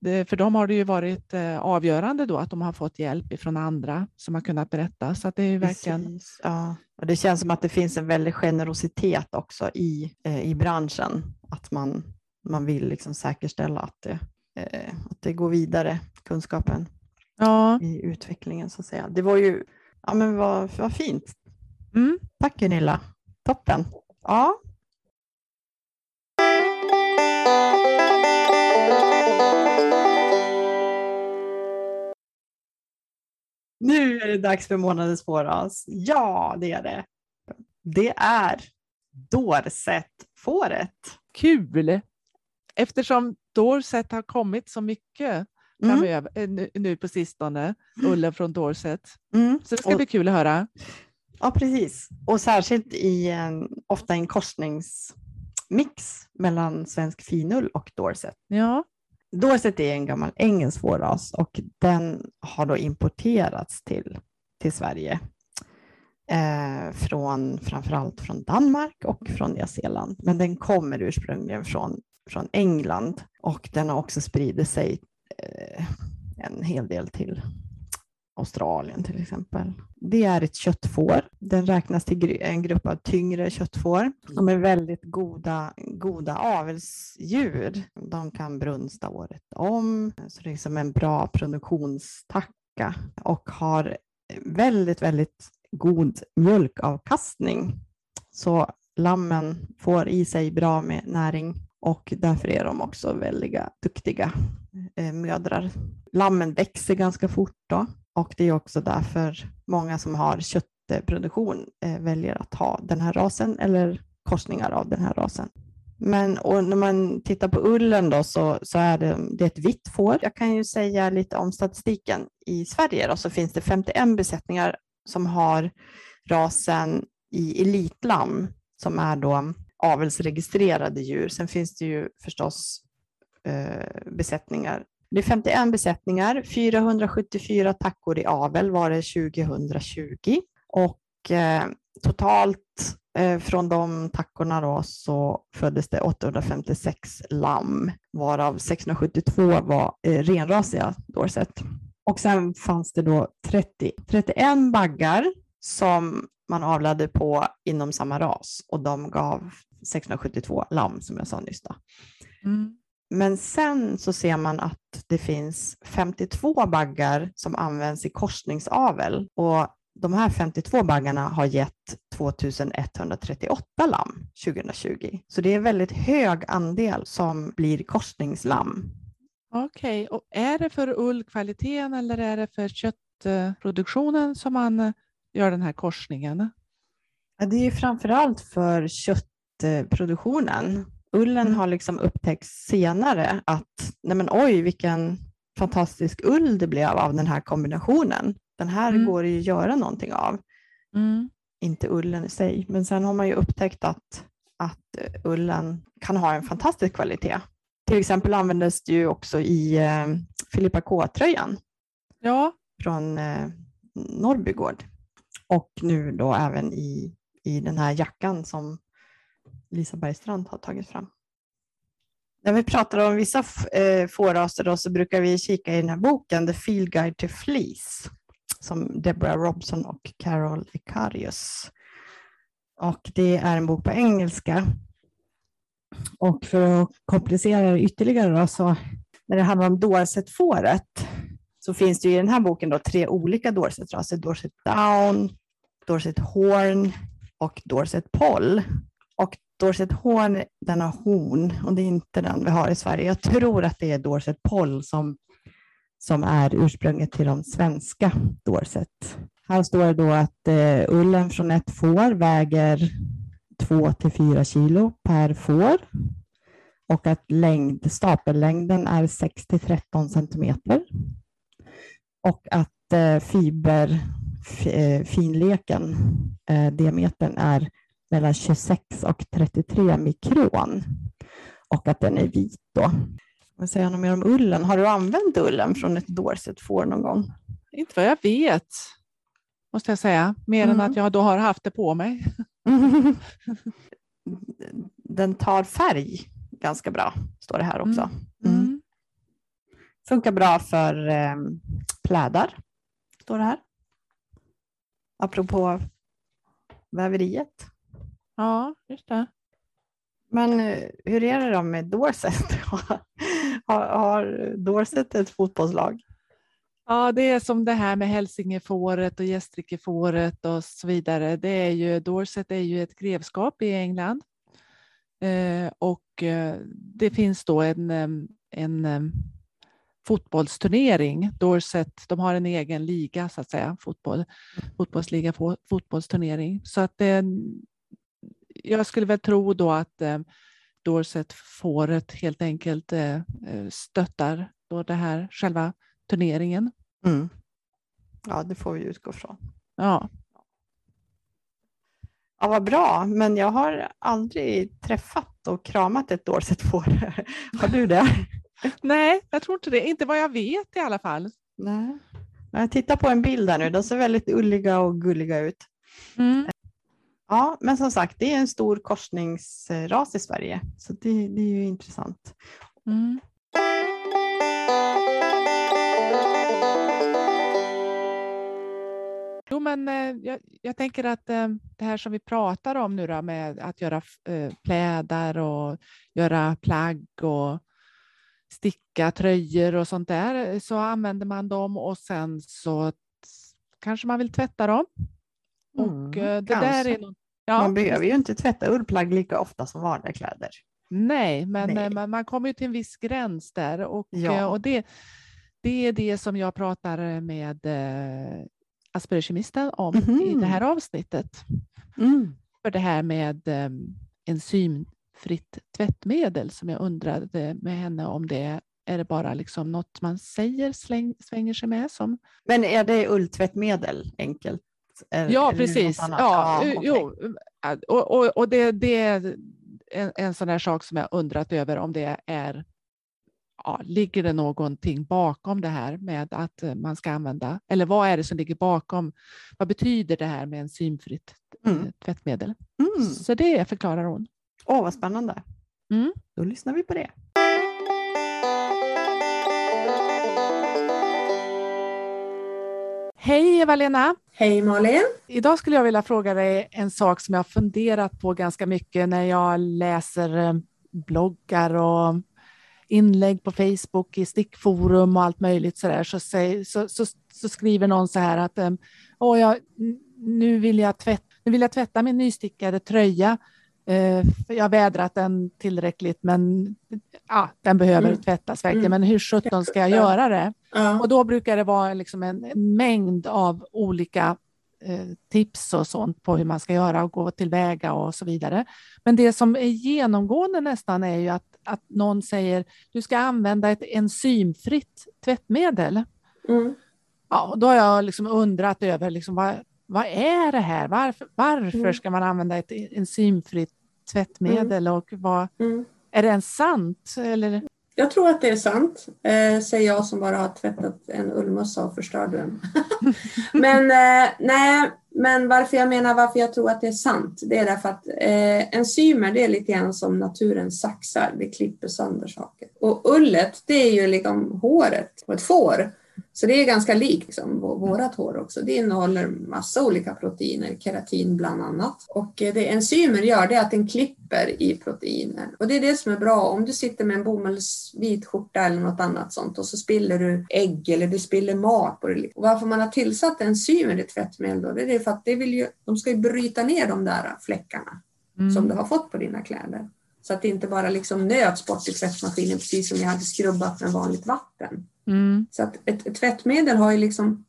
Det, för dem har det ju varit eh, avgörande då att de har fått hjälp från andra som har kunnat berätta. Så det är verkligen... Ja. Och det känns som att det finns en väldig generositet också i, eh, i branschen. Att man, man vill liksom säkerställa att det, eh, att det går vidare, kunskapen ja. i utvecklingen så att säga. Det var ju, ja men vad, vad fint. Mm. Tack Gunilla, toppen. Ja, Nu är det dags för månadens fåras. Ja, det är det. Det är Dorset-fåret. Kul! Eftersom Dorset har kommit så mycket mm. framöver, eh, nu, nu på sistone, ullen från Dorset. Mm. Så det ska och, bli kul att höra. Ja, precis. Och särskilt i en, ofta en korsningsmix mellan svensk finull och Dorset. Ja. Dorset är en gammal engelsk fårras och den har då importerats till, till Sverige eh, från framförallt från Danmark och från Nya Zeeland. Men den kommer ursprungligen från, från England och den har också spridit sig eh, en hel del till Australien till exempel. Det är ett köttfår. Den räknas till en grupp av tyngre köttfår. De är väldigt goda, goda avelsdjur. De kan brunsta året om, så det är liksom en bra produktionstacka och har väldigt, väldigt god mjölkavkastning. Så lammen får i sig bra med näring och därför är de också väldigt duktiga eh, mödrar. Lammen växer ganska fort då och det är också därför många som har köttproduktion eh, väljer att ha den här rasen eller korsningar av den här rasen. Men och när man tittar på ullen då så, så är det, det är ett vitt får. Jag kan ju säga lite om statistiken. I Sverige då, så finns det 51 besättningar som har rasen i elitlam som är då avelsregistrerade djur. Sen finns det ju förstås Eh, besättningar det är 51 besättningar, 474 tackor i avel var det 2020 och eh, totalt eh, från de tackorna då så föddes det 856 lamm varav 672 var eh, renrasiga Dorset. Och sen fanns det då 30, 31 baggar som man avlade på inom samma ras och de gav 672 lamm som jag sa nyss. Mm. Men sen så ser man att det finns 52 baggar som används i korsningsavel och de här 52 baggarna har gett 2138 lamm 2020. Så det är en väldigt hög andel som blir korsningslamm. Okej, okay. och är det för ullkvaliteten eller är det för köttproduktionen som man gör den här korsningen? Det är framför allt för köttproduktionen. Ullen mm. har liksom upptäckts senare att nej men oj, vilken fantastisk ull det blev av den här kombinationen. Den här mm. går det ju att göra någonting av. Mm. Inte ullen i sig, men sen har man ju upptäckt att, att ullen kan ha en fantastisk kvalitet. Till exempel användes det ju också i eh, Filippa K-tröjan ja. från eh, Norrbygård och nu då även i, i den här jackan som Lisa Bergstrand har tagit fram. När vi pratar om vissa eh, fåraser så brukar vi kika i den här boken The Field Guide to Fleece som Deborah Robson och Carol Icarius. Och det är en bok på engelska. Och för att komplicera det ytterligare då, så när det handlar om Dorset-fåret så finns det i den här boken då tre olika Dorset-raser. Dorset alltså Down, Dorset Horn och Dorset Poll. Dorset Horn, den har horn och det är inte den vi har i Sverige. Jag tror att det är Dorset Poll som, som är ursprunget till de svenska Dorset. Här står det då att eh, ullen från ett får väger 2 till 4 kilo per får och att längd, stapellängden är 6 till 13 centimeter och att eh, fiber, eh, finleken, eh, diametern är mellan 26 och 33 mikron och att den är vit. Då. Vad säger något mer om ullen? Har du använt ullen från ett Dorset-får någon gång? Inte vad jag vet, måste jag säga. Mer mm. än att jag då har haft det på mig. den tar färg ganska bra, står det här också. Mm. mm. Funkar bra för eh, plädar, står det här. Apropå väveriet. Ja, just det. Men eh, hur är det då med Dorset? har, har Dorset ett fotbollslag? Ja, det är som det här med Hälsingefåret och Gästrikefåret och så vidare. Det är ju, Dorset är ju ett grevskap i England. Eh, och eh, det finns då en, en fotbollsturnering. Dorset, de har en egen liga så att säga, fotboll, fotbollsliga, fotbollsturnering. Så att det, jag skulle väl tro då att eh, Dorset fåret helt enkelt eh, eh, stöttar då det här själva turneringen. Mm. Ja, det får vi utgå från. Ja. Ja, vad bra, men jag har aldrig träffat och kramat ett Dorset-får. Har du det? Nej, jag tror inte det. Inte vad jag vet i alla fall. Nej. Jag tittar på en bild här nu. De ser väldigt ulliga och gulliga ut. Mm. Ja, men som sagt, det är en stor korsningsras i Sverige, så det, det är ju intressant. Mm. Jo, men eh, jag, jag, tänker att eh, det här som vi pratar om nu då, med att göra eh, plädar och göra plagg och sticka tröjor och sånt där, eh, så använder man dem och sen så kanske man vill tvätta dem. Mm, och det där är något, ja. Man behöver ju inte tvätta ullplagg lika ofta som vanliga kläder. Nej, men Nej. Man, man kommer ju till en viss gräns där och, ja. och det, det är det som jag pratar med eh, aspergerkemisten om mm i det här avsnittet. Mm. För det här med eh, enzymfritt tvättmedel som jag undrade med henne om det är det bara liksom något man säger, släng, svänger sig med som. Men är det ulltvättmedel enkelt? Ja, precis. Ja, ja jo. Och, och, och det, det är en, en sån där sak som jag undrat över om det är ja, ligger det någonting bakom det här med att man ska använda, eller vad är det som ligger bakom? Vad betyder det här med enzymfritt mm. tvättmedel? Mm. Så det förklarar hon. Åh, vad spännande. Mm. Då lyssnar vi på det. Hej Eva-Lena! Hej Malin! Idag skulle jag vilja fråga dig en sak som jag har funderat på ganska mycket när jag läser eh, bloggar och inlägg på Facebook i stickforum och allt möjligt så där, så, så, så, så skriver någon så här att Åh, jag, nu, vill jag tvätt, nu vill jag tvätta min nystickade tröja Eh, jag har vädrat den tillräckligt, men ja, den behöver mm. tvättas verkligen. Mm. Men hur sjutton ska jag göra det? Ja. Och då brukar det vara liksom en, en mängd av olika eh, tips och sånt på hur man ska göra och gå tillväga och så vidare. Men det som är genomgående nästan är ju att, att någon säger du ska använda ett enzymfritt tvättmedel. Mm. Ja, då har jag liksom undrat över liksom vad, vad är det här? Varför, varför mm. ska man använda ett enzymfritt tvättmedel mm. och vad, mm. är det ens sant? Eller? Jag tror att det är sant, eh, säger jag som bara har tvättat en ullmössa och förstört den. men eh, nej, men varför jag menar varför jag tror att det är sant, det är därför att eh, enzymer det är lite grann som naturens saxar, det klipper sönder saker. Och ullet det är ju liksom håret på ett får. Så det är ganska likt liksom, vårat hår också. Det innehåller massa olika proteiner, keratin bland annat. Och eh, det enzymer gör det är att den klipper i proteiner. Och det är det som är bra. Om du sitter med en bomullsvit skjorta eller något annat sånt och så spiller du ägg eller du spiller mat på det. Och varför man har tillsatt enzymer i tvättmedel då, det är för att det vill ju, de ska ju bryta ner de där fläckarna mm. som du har fått på dina kläder. Så att det inte bara liksom nöts bort i tvättmaskinen precis som jag hade skrubbat med vanligt vatten. Mm. Så att ett, ett, tvättmedel har ju liksom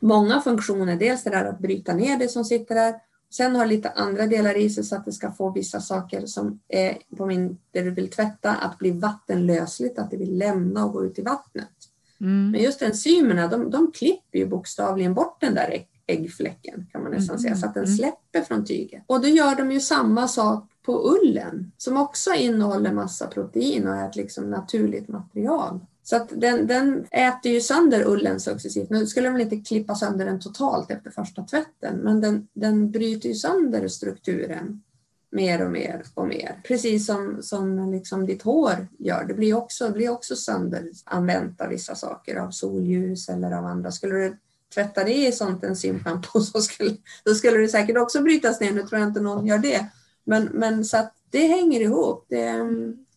många funktioner. Dels det där att bryta ner det som sitter där. Sen har det lite andra delar i sig så att det ska få vissa saker som är på min, där du vill tvätta att bli vattenlösligt, att det vill lämna och gå ut i vattnet. Mm. Men just enzymerna, de, de klipper ju bokstavligen bort den där äggfläcken kan man nästan mm. säga, så att den mm. släpper från tyget. Och då gör de ju samma sak på ullen som också innehåller massa protein och är ett liksom naturligt material. Så att den, den äter ju sönder ullen successivt. Nu skulle de inte klippa sönder den totalt efter första tvätten, men den, den bryter ju sönder strukturen mer och mer och mer. Precis som, som liksom ditt hår gör. Det blir också, blir också sönderanvänt av vissa saker, av solljus eller av andra. Skulle du tvätta det i sånt enzymschampo så skulle, då skulle det säkert också brytas ner. Nu tror jag inte någon gör det. Men, men så att det hänger ihop. Det,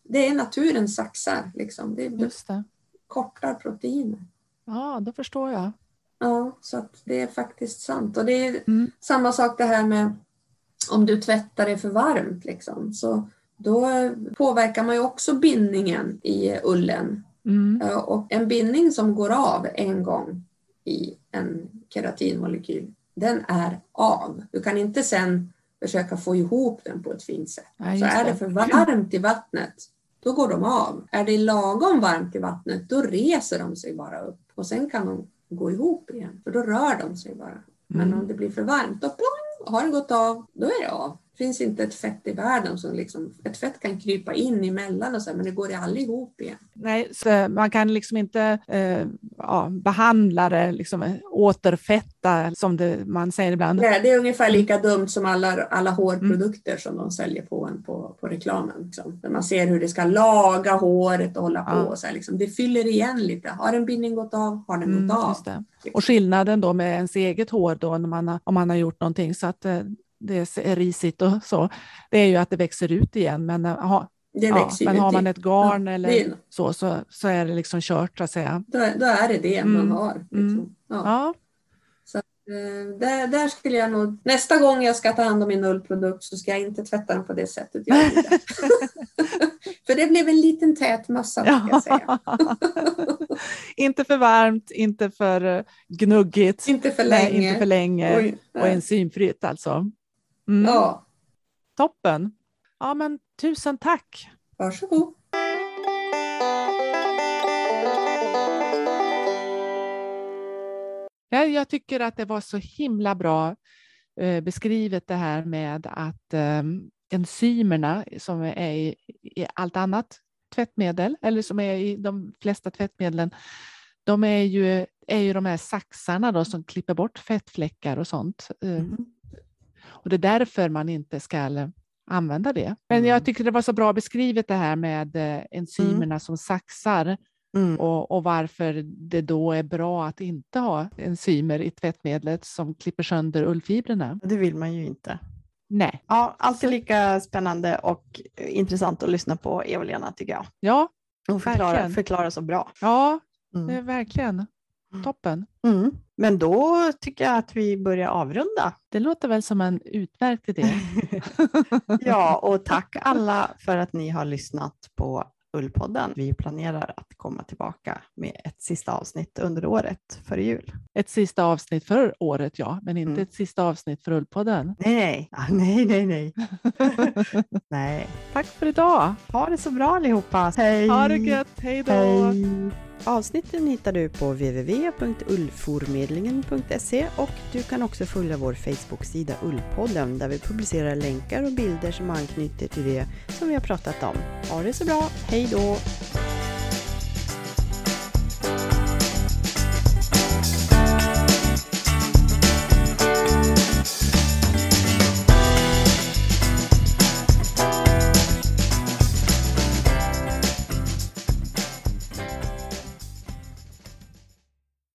det är naturens saxar. Liksom. Det, Just det kortar proteiner. Ja, då förstår jag. Ja, så det är faktiskt sant. Och det är Mm. samma sak det här med om du tvättar det för varmt. Liksom, så då påverkar man ju också bindningen i ullen. Mm. Och en bindning som går av en gång i en keratinmolekyl, den är av. Du kan inte sen försöka få ihop den på ett fint sätt. Nej, Så är det. för varmt i vattnet, då går de av. Är det lagom varmt i vattnet, då reser de sig bara upp och sen kan de gå ihop igen. För då rör de sig bara. Men Mm. om det blir för varmt, då ploing, har det gått av, då är det av. Finns inte ett fett i världen som liksom, ett fett kan krypa in emellan och så, här, men det går aldrig ihop igen. Nej, så man kan liksom inte eh, ja, behandla det, liksom, återfetta som det, man säger ibland. Nej, det är ungefär lika dumt som alla, alla hårprodukter som de säljer på en på, på reklamen. Liksom. Där man ser hur det ska laga håret och hålla på. Ja. Och så här, liksom. Det fyller igen lite. Har en bindning gått av? Har den Mm, gått av? just det. Och skillnaden då med ens eget hår då när man har, om man har gjort någonting så att eh, det är risigt och så, det är ju att det växer ut igen. Men, eh, ha, Det ja, men har man ett garn Ja, eller är- så, så, så är det liksom kört så att säga. Då, då är det det Mm, man har. Liksom. mm. Ja. Ja, Eh, Där, där skulle jag nog, nästa gång jag ska ta hand om min ullprodukt så ska jag inte tvätta den på det sättet jag gjorde. För det blev en liten tät mössa ska jag säga. inte för varmt, inte för eh, gnuggigt, Inte för nej, länge. inte för länge Oj, och nej. enzymfritt alltså. Mm, Ja, Toppen! Ja, men tusen tack! varsågod. Ja, jag tycker att det var så himla bra eh, beskrivet det här med att eh, enzymerna som är i, i allt annat tvättmedel eller som är i de flesta tvättmedlen, de är ju, är ju de här saxarna då som klipper bort fettfläckar och sånt. Eh, Mm. Och det är därför man inte ska använda det. Men Mm. jag tycker det var så bra beskrivet det här med eh, enzymerna som saxar Mm. och, och varför det då är bra att inte ha enzymer i tvättmedlet som klipper sönder ullfibrerna. Det vill man ju inte. Nej, Ja, alltid lika spännande och intressant att lyssna på Eva-Lena tycker jag. ja, Hon förklarar, förklarar så bra. ja, Mm. det är verkligen toppen. Mm. Men då tycker jag att vi börjar avrunda. Det låter väl som en utmärkt idé. Ja, och tack alla för att ni har lyssnat på Ullpodden. Vi planerar att komma tillbaka med ett sista avsnitt under året före jul. Ett sista avsnitt för året, ja, men inte Mm. ett sista avsnitt för Ullpodden. Nej, nej, Ah, nej, nej, nej. nej. Tack för idag! Ha det så bra allihopa. Hej! Ha det gött, hej då! Hej! Avsnitten hittar du på www.ullformedlingen.se och du kan också följa vår Facebook-sida Ullpodden där vi publicerar länkar och bilder som anknyter till det som vi har pratat om. Ha det så bra, hej då!